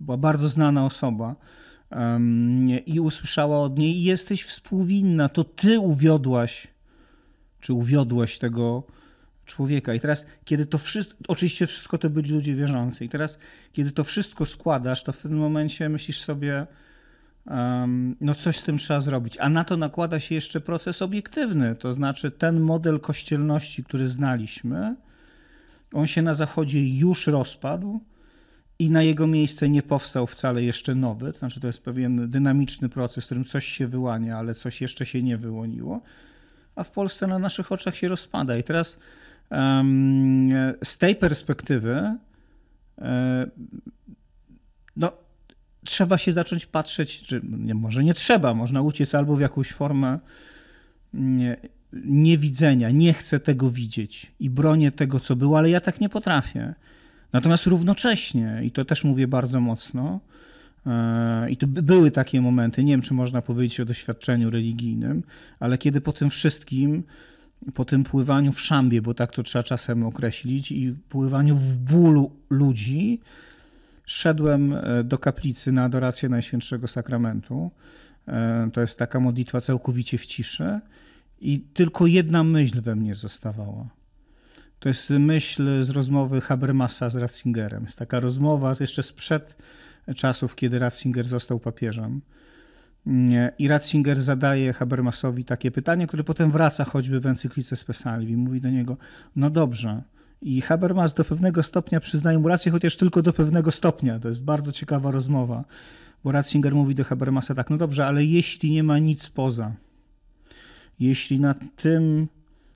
była bardzo znana osoba i usłyszała od niej: Jesteś współwinna, to ty uwiodłaś, czy uwiodłeś tego człowieka. I teraz, kiedy to wszystko, oczywiście wszystko to byli ludzie wierzący, i teraz, kiedy to wszystko składasz, to w tym momencie myślisz sobie, um, no coś z tym trzeba zrobić. A na to nakłada się jeszcze proces obiektywny, to znaczy ten model kościelności, który znaliśmy, on się na Zachodzie już rozpadł i na jego miejsce nie powstał wcale jeszcze nowy, to znaczy to jest pewien dynamiczny proces, w którym coś się wyłania, ale coś jeszcze się nie wyłoniło, a w Polsce na naszych oczach się rozpada. I teraz um, z tej perspektywy e, no, trzeba się zacząć patrzeć, czy nie, może nie trzeba, można uciec albo w jakąś formę nie, niewidzenia, nie chcę tego widzieć i bronię tego, co było, ale ja tak nie potrafię. Natomiast równocześnie, i to też mówię bardzo mocno, e, i to były takie momenty, nie wiem, czy można powiedzieć o doświadczeniu religijnym, ale kiedy po tym wszystkim, po tym pływaniu w szambie, bo tak to trzeba czasem określić, i pływaniu w bólu ludzi, szedłem e, do kaplicy na adorację Najświętszego Sakramentu. E, to jest taka modlitwa całkowicie w ciszy, i tylko jedna myśl we mnie zostawała to jest myśl z rozmowy Habermasa z Ratzingerem. Jest taka rozmowa jeszcze sprzed czasów, kiedy Ratzinger został papieżem. I Ratzinger zadaje Habermasowi takie pytanie, które potem wraca choćby w encyklice Spesalvi. Mówi do niego, no dobrze. I Habermas do pewnego stopnia przyznaje mu rację, chociaż tylko do pewnego stopnia. To jest bardzo ciekawa rozmowa, bo Ratzinger mówi do Habermasa tak, no dobrze, ale jeśli nie ma nic poza, jeśli na tym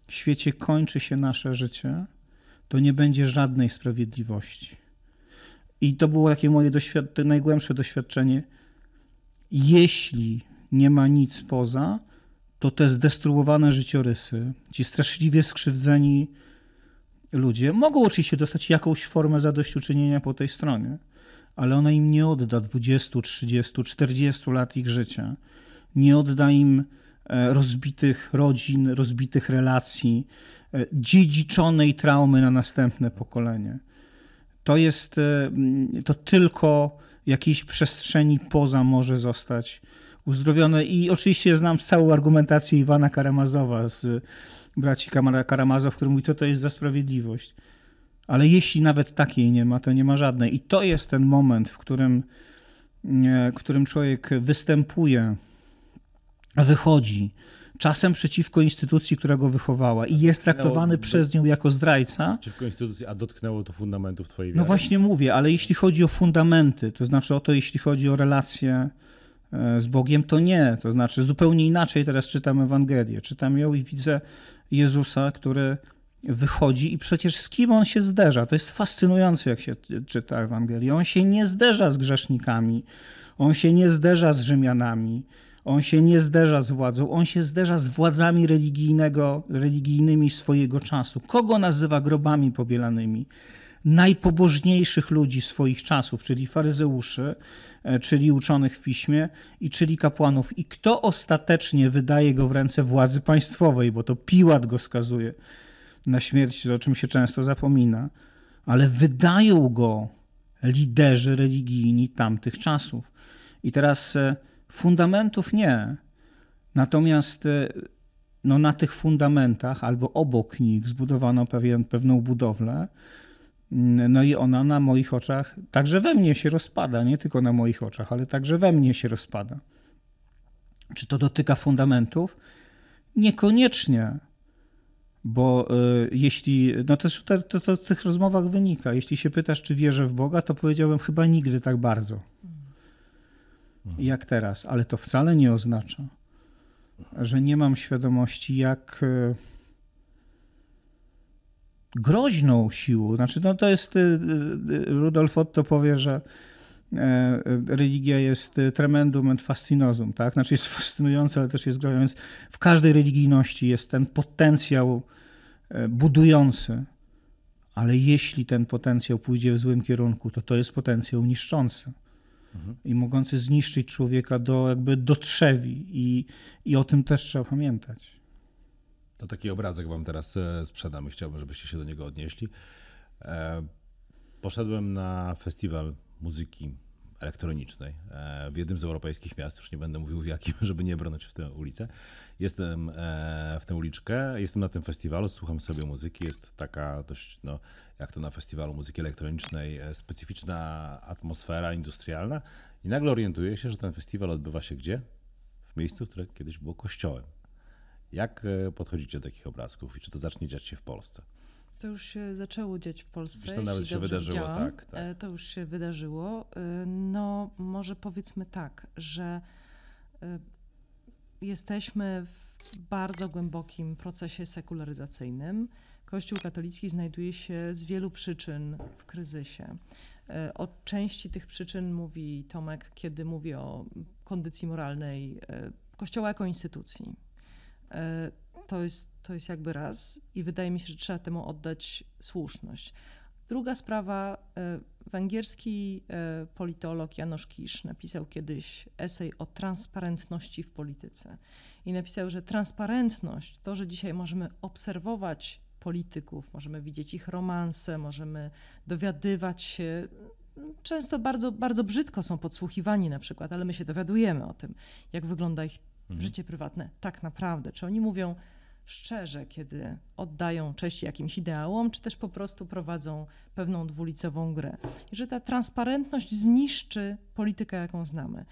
świecie kończy się nasze życie, to nie będzie żadnej sprawiedliwości. I to było takie moje najgłębsze doświadczenie. Jeśli nie ma nic poza, to te zdestruowane życiorysy, ci straszliwie skrzywdzeni ludzie mogą oczywiście dostać jakąś formę zadośćuczynienia po tej stronie, ale ona im nie odda 20, 30, 40 lat ich życia. Nie odda im rozbitych rodzin, rozbitych relacji, e, dziedziczonej traumy na następne pokolenie. To jest, e, to tylko jakiejś przestrzeni poza może zostać uzdrowione. I oczywiście znam całą argumentację Iwana Karamazowa z braci Karamazow, który mówi, co to jest za sprawiedliwość. Ale jeśli nawet takiej nie ma, to nie ma żadnej. I to jest ten moment, w którym, w którym człowiek występuje wychodzi czasem przeciwko instytucji, która go wychowała i jest traktowany przez nią jako zdrajca. Przeciwko instytucji, a dotknęło to fundamentów twojej no wiary. No właśnie mówię, ale jeśli chodzi o fundamenty, to znaczy o to, jeśli chodzi o relacje e, z Bogiem, to nie. To znaczy zupełnie inaczej teraz czytam Ewangelię. Czytam ją i widzę Jezusa, który wychodzi i przecież z kim on się zderza. To jest fascynujące, jak się czyta Ewangelię. On się nie zderza z grzesznikami, on się nie zderza z Rzymianami, on się nie zderza z władzą, on się zderza z władzami religijnego, religijnymi swojego czasu. Kogo nazywa grobami pobielanymi? Najpobożniejszych ludzi swoich czasów, czyli faryzeuszy, e, czyli uczonych w piśmie i czyli kapłanów. I kto ostatecznie wydaje go w ręce władzy państwowej, bo to Piłat go skazuje na śmierć, o czym się często zapomina, ale wydają go liderzy religijni tamtych czasów. I teraz e, Fundamentów nie. Natomiast e, no na tych fundamentach albo obok nich zbudowano pewien, pewną budowlę. No i ona na moich oczach, także we mnie się rozpada, nie tylko na moich oczach, ale także we mnie się rozpada. Czy to dotyka fundamentów? Niekoniecznie, bo y, jeśli, no też to, to, to z tych rozmowach wynika, jeśli się pytasz, czy wierzę w Boga, to powiedziałbym chyba nigdy tak bardzo jak teraz, ale to wcale nie oznacza, że nie mam świadomości, jak y, groźną siłą, znaczy no to jest, y, y, Rudolf Otto powie, że e, religia jest tremendum et fascinosum, tak? Znaczy jest fascynująca, ale też jest groźna, więc w każdej religijności jest ten potencjał e, budujący, ale jeśli ten potencjał pójdzie w złym kierunku, to to jest potencjał niszczący mhm. i mogący zniszczyć człowieka do, jakby do trzewi i, i o tym też trzeba pamiętać. To taki obrazek wam teraz e, sprzedam i chciałbym, żebyście się do niego odnieśli. E, poszedłem na festiwal muzyki elektronicznej e, w jednym z europejskich miast, już nie będę mówił w jakim, żeby nie brnąć w tę ulicę. Jestem w tę uliczkę, jestem na tym festiwalu, słucham sobie muzyki, jest taka dość, no, jak to na festiwalu muzyki elektronicznej, specyficzna atmosfera industrialna i nagle orientuję się, że ten festiwal odbywa się gdzie? W miejscu, które kiedyś było kościołem. Jak e, podchodzicie do takich obrazków i czy to zacznie dziać się w Polsce? To już się zaczęło dziać w Polsce. to nawet się wydarzyło, tak, tak. E, to już się wydarzyło. E, no, może powiedzmy tak, że jesteśmy w bardzo głębokim procesie sekularyzacyjnym. Kościół katolicki znajduje się z wielu przyczyn w kryzysie. O części tych przyczyn mówi Tomek, kiedy mówi o kondycji moralnej Kościoła jako instytucji. To jest, to jest jakby raz i wydaje mi się, że trzeba temu oddać słuszność. Druga sprawa, e, węgierski e, politolog Janusz Kisz napisał kiedyś esej o transparentności w polityce i napisał, że transparentność, to, że dzisiaj możemy obserwować polityków, możemy widzieć ich romanse, możemy dowiadywać się, często bardzo, bardzo brzydko są podsłuchiwani na przykład, ale my się dowiadujemy o tym, jak wygląda ich mhm. życie prywatne tak naprawdę. Czy oni mówią szczerze, kiedy oddają cześć jakimś ideałom, czy też po prostu prowadzą pewną dwulicową grę. I że ta transparentność zniszczy politykę, jaką znamy.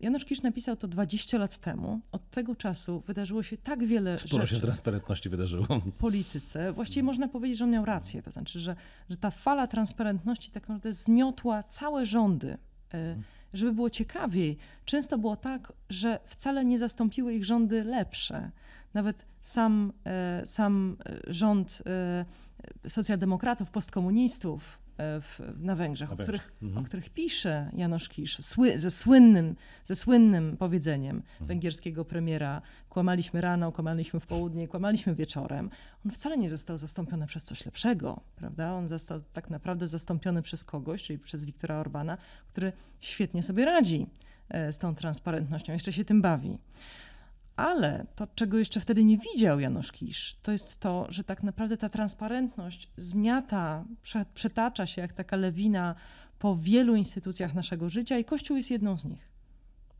Janusz Kisz napisał to 20 lat temu. Od tego czasu wydarzyło się tak wiele Sporo rzeczy. się transparentności wydarzyło. W polityce. Właściwie można powiedzieć, że on miał rację. To znaczy, że, że ta fala transparentności tak naprawdę zmiotła całe rządy. E, żeby było ciekawiej, często było tak, że wcale nie zastąpiły ich rządy lepsze. Nawet sam, e, sam e, rząd e, socjaldemokratów, postkomunistów w, na Węgrzech, na o, których, mhm. o których pisze Janusz Kisz, sły, ze, słynnym, ze słynnym powiedzeniem mhm. węgierskiego premiera kłamaliśmy rano, kłamaliśmy w południe, kłamaliśmy wieczorem. On wcale nie został zastąpiony przez coś lepszego, prawda? On został tak naprawdę zastąpiony przez kogoś, czyli przez Wiktora Orbana, który świetnie sobie radzi z tą transparentnością, jeszcze się tym bawi. Ale to, czego jeszcze wtedy nie widział Janusz Kisz, to jest to, że tak naprawdę ta transparentność zmiata, przetacza się jak taka lewina po wielu instytucjach naszego życia i Kościół jest jedną z nich.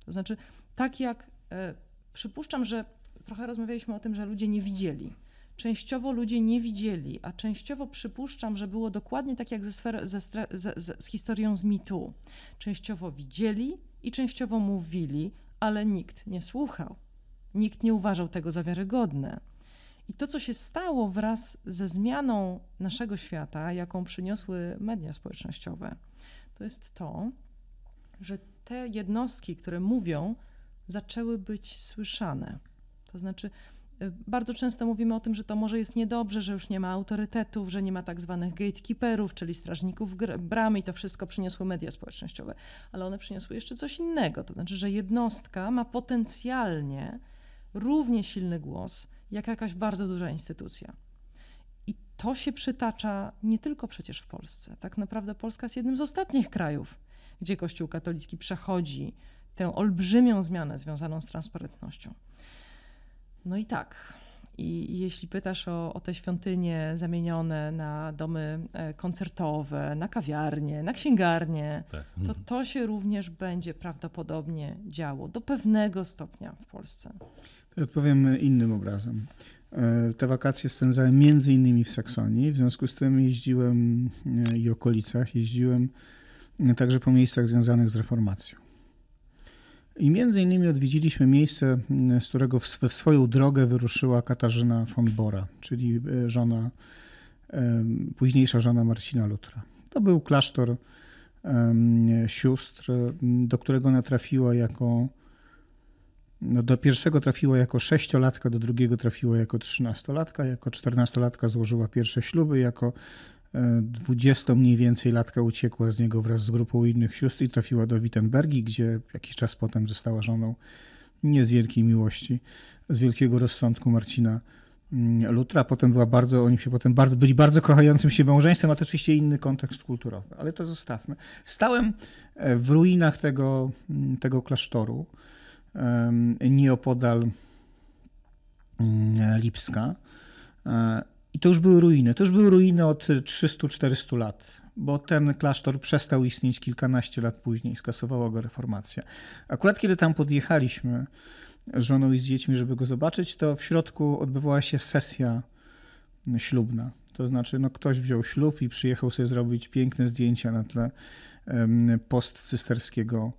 To znaczy, tak jak e, przypuszczam, że trochę rozmawialiśmy o tym, że ludzie nie widzieli. Częściowo ludzie nie widzieli, a częściowo przypuszczam, że było dokładnie tak jak ze, sfer, ze, ze, z historią z mitu. Częściowo widzieli i częściowo mówili, ale nikt nie słuchał. Nikt nie uważał tego za wiarygodne. I to, co się stało wraz ze zmianą naszego świata, jaką przyniosły media społecznościowe, to jest to, że te jednostki, które mówią, zaczęły być słyszane. To znaczy, y, bardzo często mówimy o tym, że to może jest niedobrze, że już nie ma autorytetów, że nie ma tak zwanych gatekeeperów, czyli strażników bramy i to wszystko przyniosły media społecznościowe. Ale one przyniosły jeszcze coś innego. To znaczy, że jednostka ma potencjalnie równie silny głos jak jakaś bardzo duża instytucja. I to się przytacza nie tylko przecież w Polsce. Tak naprawdę Polska jest jednym z ostatnich krajów, gdzie Kościół katolicki przechodzi tę olbrzymią zmianę związaną z transparentnością. No i tak. I jeśli pytasz o, o te świątynie zamienione na domy e, koncertowe, na kawiarnie, na księgarnie, Tak. to to się również będzie prawdopodobnie działo do pewnego stopnia w Polsce. Odpowiem innym obrazem. E, Te wakacje spędzałem między innymi w Saksonii, w związku z tym jeździłem e, i okolicach, jeździłem e, także po miejscach związanych z reformacją. I między innymi odwiedziliśmy miejsce, z którego w sw- w swoją drogę wyruszyła Katarzyna von Bora, czyli żona, późniejsza żona Marcina Lutra. To był klasztor sióstr, do którego ona trafiła jako no do pierwszego trafiła jako sześciolatka, do drugiego trafiła jako trzynastolatka, jako czternastolatka złożyła pierwsze śluby, jako e, dwudziesto mniej więcej latka uciekła z niego wraz z grupą innych sióstr i trafiła do Wittenbergi, gdzie jakiś czas potem została żoną nie z wielkiej miłości, z wielkiego rozsądku Marcina mm, Lutra. Potem była bardzo, oni się potem bardzo, byli bardzo kochającym się małżeństwem, a to oczywiście inny kontekst kulturowy, ale to zostawmy. Stałem e, w ruinach tego, mm, tego klasztoru nieopodal mm, Lipska. E, I to już były ruiny. To już były ruiny od 300-400 lat, bo ten klasztor przestał istnieć kilkanaście lat później, skasowała go reformacja. Akurat kiedy tam podjechaliśmy z żoną i z dziećmi, żeby go zobaczyć, to w środku odbywała się sesja ślubna. To znaczy, no, ktoś wziął ślub i przyjechał sobie zrobić piękne zdjęcia na tle postcysterskiego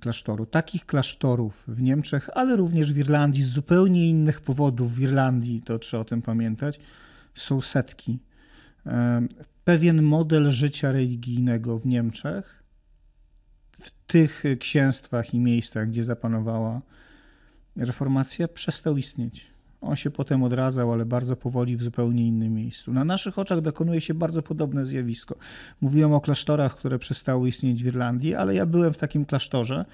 klasztoru. Takich klasztorów w Niemczech, ale również w Irlandii z zupełnie innych powodów. W Irlandii, to trzeba o tym pamiętać, są setki. Pewien model życia religijnego w Niemczech, w tych księstwach i miejscach, gdzie zapanowała reformacja, przestał istnieć. On się potem odradzał, ale bardzo powoli w zupełnie innym miejscu. Na naszych oczach dokonuje się bardzo podobne zjawisko. Mówiłem o klasztorach, które przestały istnieć w Irlandii, ale ja byłem w takim klasztorze,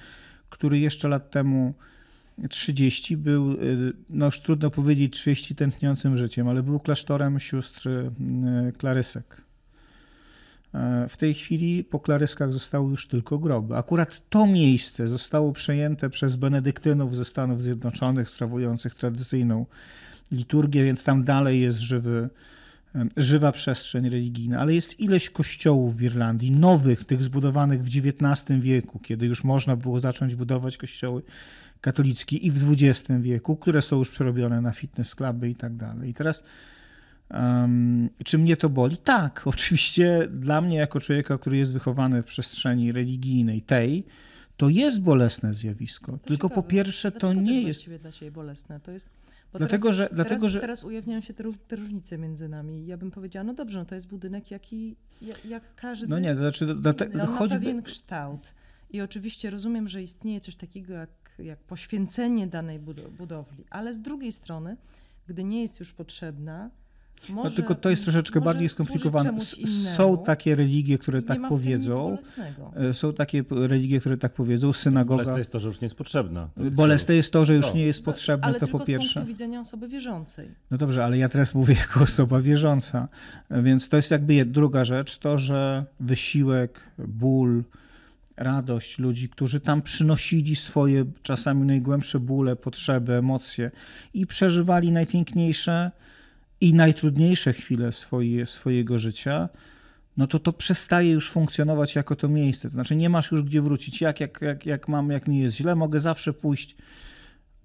który jeszcze lat temu 30 był, y, no już trudno powiedzieć 30 tętniącym życiem, ale był klasztorem sióstr y, Klarysek. W tej chwili po Klaryskach zostały już tylko groby. Akurat to miejsce zostało przejęte przez benedyktynów ze Stanów Zjednoczonych, sprawujących tradycyjną liturgię, więc tam dalej jest żywy, e, żywa przestrzeń religijna. Ale jest ileś kościołów w Irlandii, nowych, tych zbudowanych w XIX wieku, kiedy już można było zacząć budować kościoły katolickie i w XX wieku, które są już przerobione na fitness cluby i tak dalej. I teraz Um, czy mnie to boli? Tak, oczywiście dla mnie, jako człowieka, który jest wychowany w przestrzeni religijnej tej, to jest bolesne zjawisko. To Tylko ciekawe. po pierwsze, to Dlaczego nie jest dla ciebie bolesne. To jest, bo Dlatego, teraz, że- teraz, dlatego, że- teraz ujawniają się te, te różnice między nami. Ja bym powiedziała, no dobrze, no to jest budynek jaki, jak, jak każdy. No nie, to znaczy, dlatego. On ma pewien kształt. I oczywiście rozumiem, że istnieje coś takiego jak, jak poświęcenie danej budo- budowli, ale z drugiej strony, gdy nie jest już potrzebna, może, no tylko to jest troszeczkę bardziej skomplikowane. Są takie religie, które tak powiedzą. E, Są takie religie, które tak powiedzą. Synagoga. Bolesne jest to, że już nie jest potrzebna. tych Bolesne jest to, że już No. nie jest potrzebne, Ale to tylko po z pierwsze. punktu widzenia osoby wierzącej. No dobrze, ale ja teraz mówię jako osoba wierząca, więc to jest jakby druga rzecz, to, że wysiłek, ból, radość ludzi, którzy tam przynosili swoje czasami najgłębsze bóle, potrzeby, emocje i przeżywali najpiękniejsze i najtrudniejsze chwile swoje, swojego życia, no to to przestaje już funkcjonować jako to miejsce. To znaczy nie masz już gdzie wrócić. Jak, jak, jak, jak mam, jak mi jest źle, mogę zawsze pójść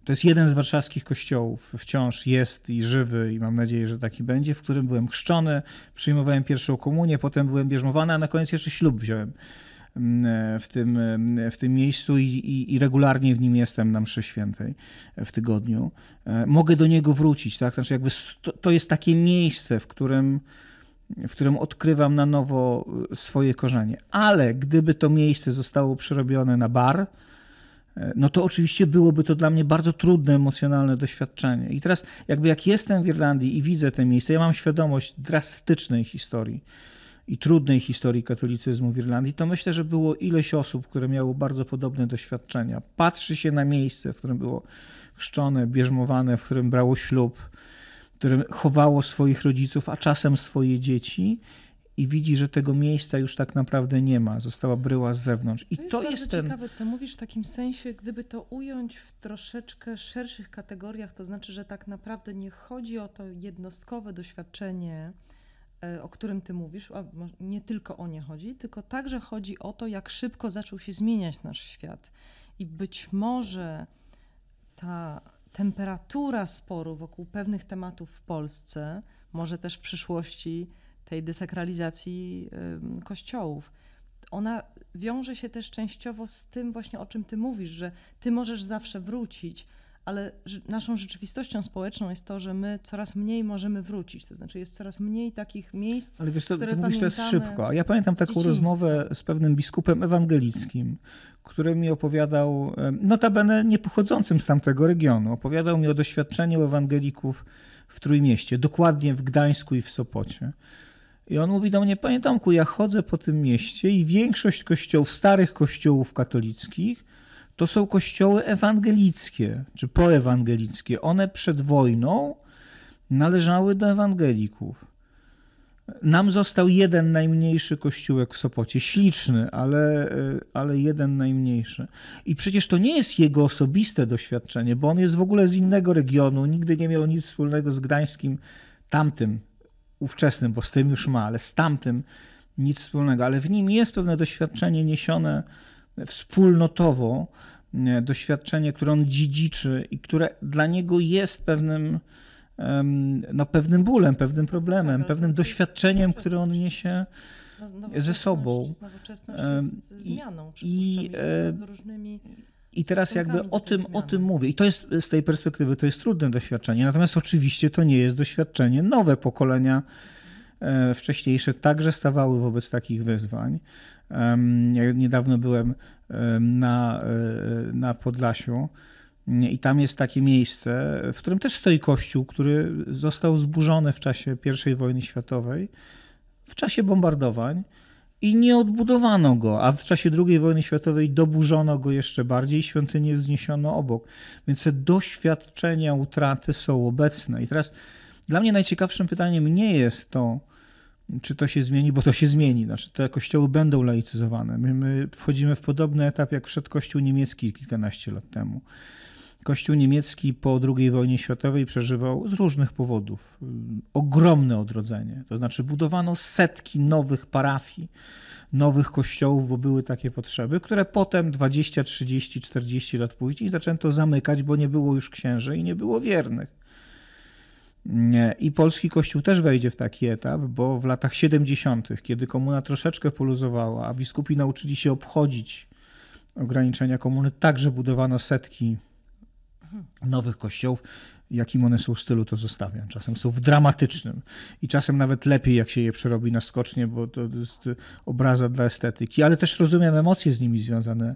to jest jeden z warszawskich kościołów, wciąż jest i żywy i mam nadzieję, że taki będzie, w którym byłem chrzczony, przyjmowałem pierwszą komunię, potem byłem bierzmowany, a na koniec jeszcze ślub wziąłem w tym, mm, w tym miejscu i, i, i regularnie w nim jestem na mszy świętej w tygodniu. E, Mogę do niego wrócić, tak? Znaczy jakby to, jest takie miejsce, w którym w którym odkrywam na nowo y, swoje korzenie. Ale gdyby to miejsce zostało przerobione na bar, e, no to oczywiście byłoby to dla mnie bardzo trudne, emocjonalne doświadczenie. I teraz, jakby jak jestem w Irlandii i widzę te miejsce, ja mam świadomość drastycznej historii i trudnej historii katolicyzmu w Irlandii, to myślę, że było ileś osób, które miało bardzo podobne doświadczenia. Patrzy się na miejsce, w którym było chrzczone, bierzmowane, w którym brało ślub, w którym chowało swoich rodziców, a czasem swoje dzieci i widzi, że tego miejsca już tak naprawdę nie ma, została bryła z zewnątrz. I To jest to jest ten. ciekawe, co mówisz w takim sensie, gdyby to ująć w troszeczkę szerszych kategoriach, to znaczy, że tak naprawdę nie chodzi o to jednostkowe doświadczenie, o którym ty mówisz, nie tylko o nie chodzi, tylko także chodzi o to, jak szybko zaczął się zmieniać nasz świat. I być może ta temperatura sporu wokół pewnych tematów w Polsce, może też w przyszłości tej desakralizacji kościołów, ona wiąże się też częściowo z tym właśnie, o czym ty mówisz, że ty możesz zawsze wrócić, ale naszą rzeczywistością społeczną jest to, że my coraz mniej możemy wrócić. To znaczy jest coraz mniej takich miejsc. Ale wiesz, to, które ty mówisz to jest pamiętamy szybko. A ja pamiętam taką dzieciństwa. rozmowę z pewnym biskupem ewangelickim, który mi opowiadał, notabene nie pochodzącym z tamtego regionu, opowiadał mi o doświadczeniu ewangelików w Trójmieście, dokładnie w Gdańsku i w Sopocie. I on mówi do mnie, panie Tomku, ja chodzę po tym mieście i większość kościołów, starych kościołów katolickich, to są kościoły ewangelickie, czy poewangelickie. One przed wojną należały do ewangelików. Nam został jeden najmniejszy kościółek w Sopocie, śliczny, ale, e, ale jeden najmniejszy. I przecież to nie jest jego osobiste doświadczenie, bo on jest w ogóle z innego regionu, nigdy nie miał nic wspólnego z gdańskim, tamtym, ówczesnym, bo z tym już ma, ale z tamtym nic wspólnego. Ale w nim jest pewne doświadczenie niesione wspólnotowo, e, doświadczenie, które on dziedziczy i które dla niego jest pewnym no, pewnym bólem, pewnym problemem, Tak, pewnym doświadczeniem, które on niesie. No, ze sobą. Nowoczesność jest zmianą. i, e, różnymi I teraz jakby o tym, o tym mówię. I to jest z tej perspektywy to jest trudne doświadczenie. Natomiast oczywiście to nie jest doświadczenie. Nowe pokolenia e, wcześniejsze także stawały wobec takich wyzwań. Ja niedawno byłem em, na, e, na Podlasiu i tam jest takie miejsce, w którym też stoi kościół, który został zburzony w czasie I wojny światowej, w czasie bombardowań i nie odbudowano go, a w czasie II wojny światowej doburzono go jeszcze bardziej, świątynię wzniesiono obok. Więc te doświadczenia utraty są obecne. I teraz dla mnie najciekawszym pytaniem nie jest to, czy to się zmieni, bo to się zmieni. Znaczy, te kościoły będą laicyzowane. My, my wchodzimy w podobny etap, jak wszedł kościół niemiecki kilkanaście lat temu. Kościół niemiecki po II wojnie światowej przeżywał z różnych powodów y, ogromne odrodzenie. To znaczy budowano setki nowych parafii, nowych kościołów, bo były takie potrzeby, które potem 20, 30, 40 lat później zaczęto zamykać, bo nie było już księży i nie było wiernych. I polski kościół też wejdzie w taki etap, bo w latach 70., kiedy komuna troszeczkę poluzowała, a biskupi nauczyli się obchodzić ograniczenia komuny, także budowano setki nowych kościołów. Jakim one są w stylu, to zostawiam. Czasem są w dramatycznym i czasem nawet lepiej, jak się je przerobi na skocznie, bo to jest obraza dla estetyki. Ale też rozumiem emocje z nimi związane,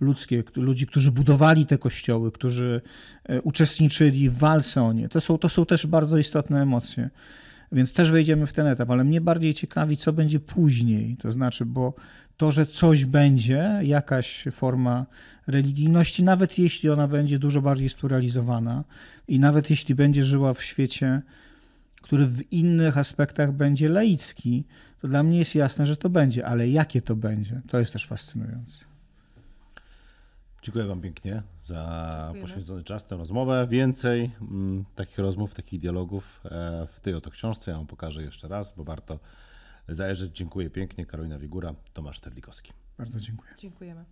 ludzkie, ludzi, którzy budowali te kościoły, którzy e, uczestniczyli w walce o nie. To są, to są też bardzo istotne emocje. Więc też wejdziemy w ten etap, ale mnie bardziej ciekawi, co będzie później. To znaczy, bo to, że coś będzie, jakaś forma religijności, nawet jeśli ona będzie dużo bardziej spluralizowana i nawet jeśli będzie żyła w świecie, który w innych aspektach będzie laicki, to dla mnie jest jasne, że to będzie, ale jakie to będzie, to jest też fascynujące. Dziękuję Wam pięknie za Dziękujemy. poświęcony czas, tę rozmowę. Więcej mm, takich rozmów, takich dialogów e, w tej oto książce. Ja Wam pokażę jeszcze raz, bo warto zajrzeć. Dziękuję pięknie. Karolina Wigura, Tomasz Terlikowski. Bardzo dziękuję. Dziękujemy.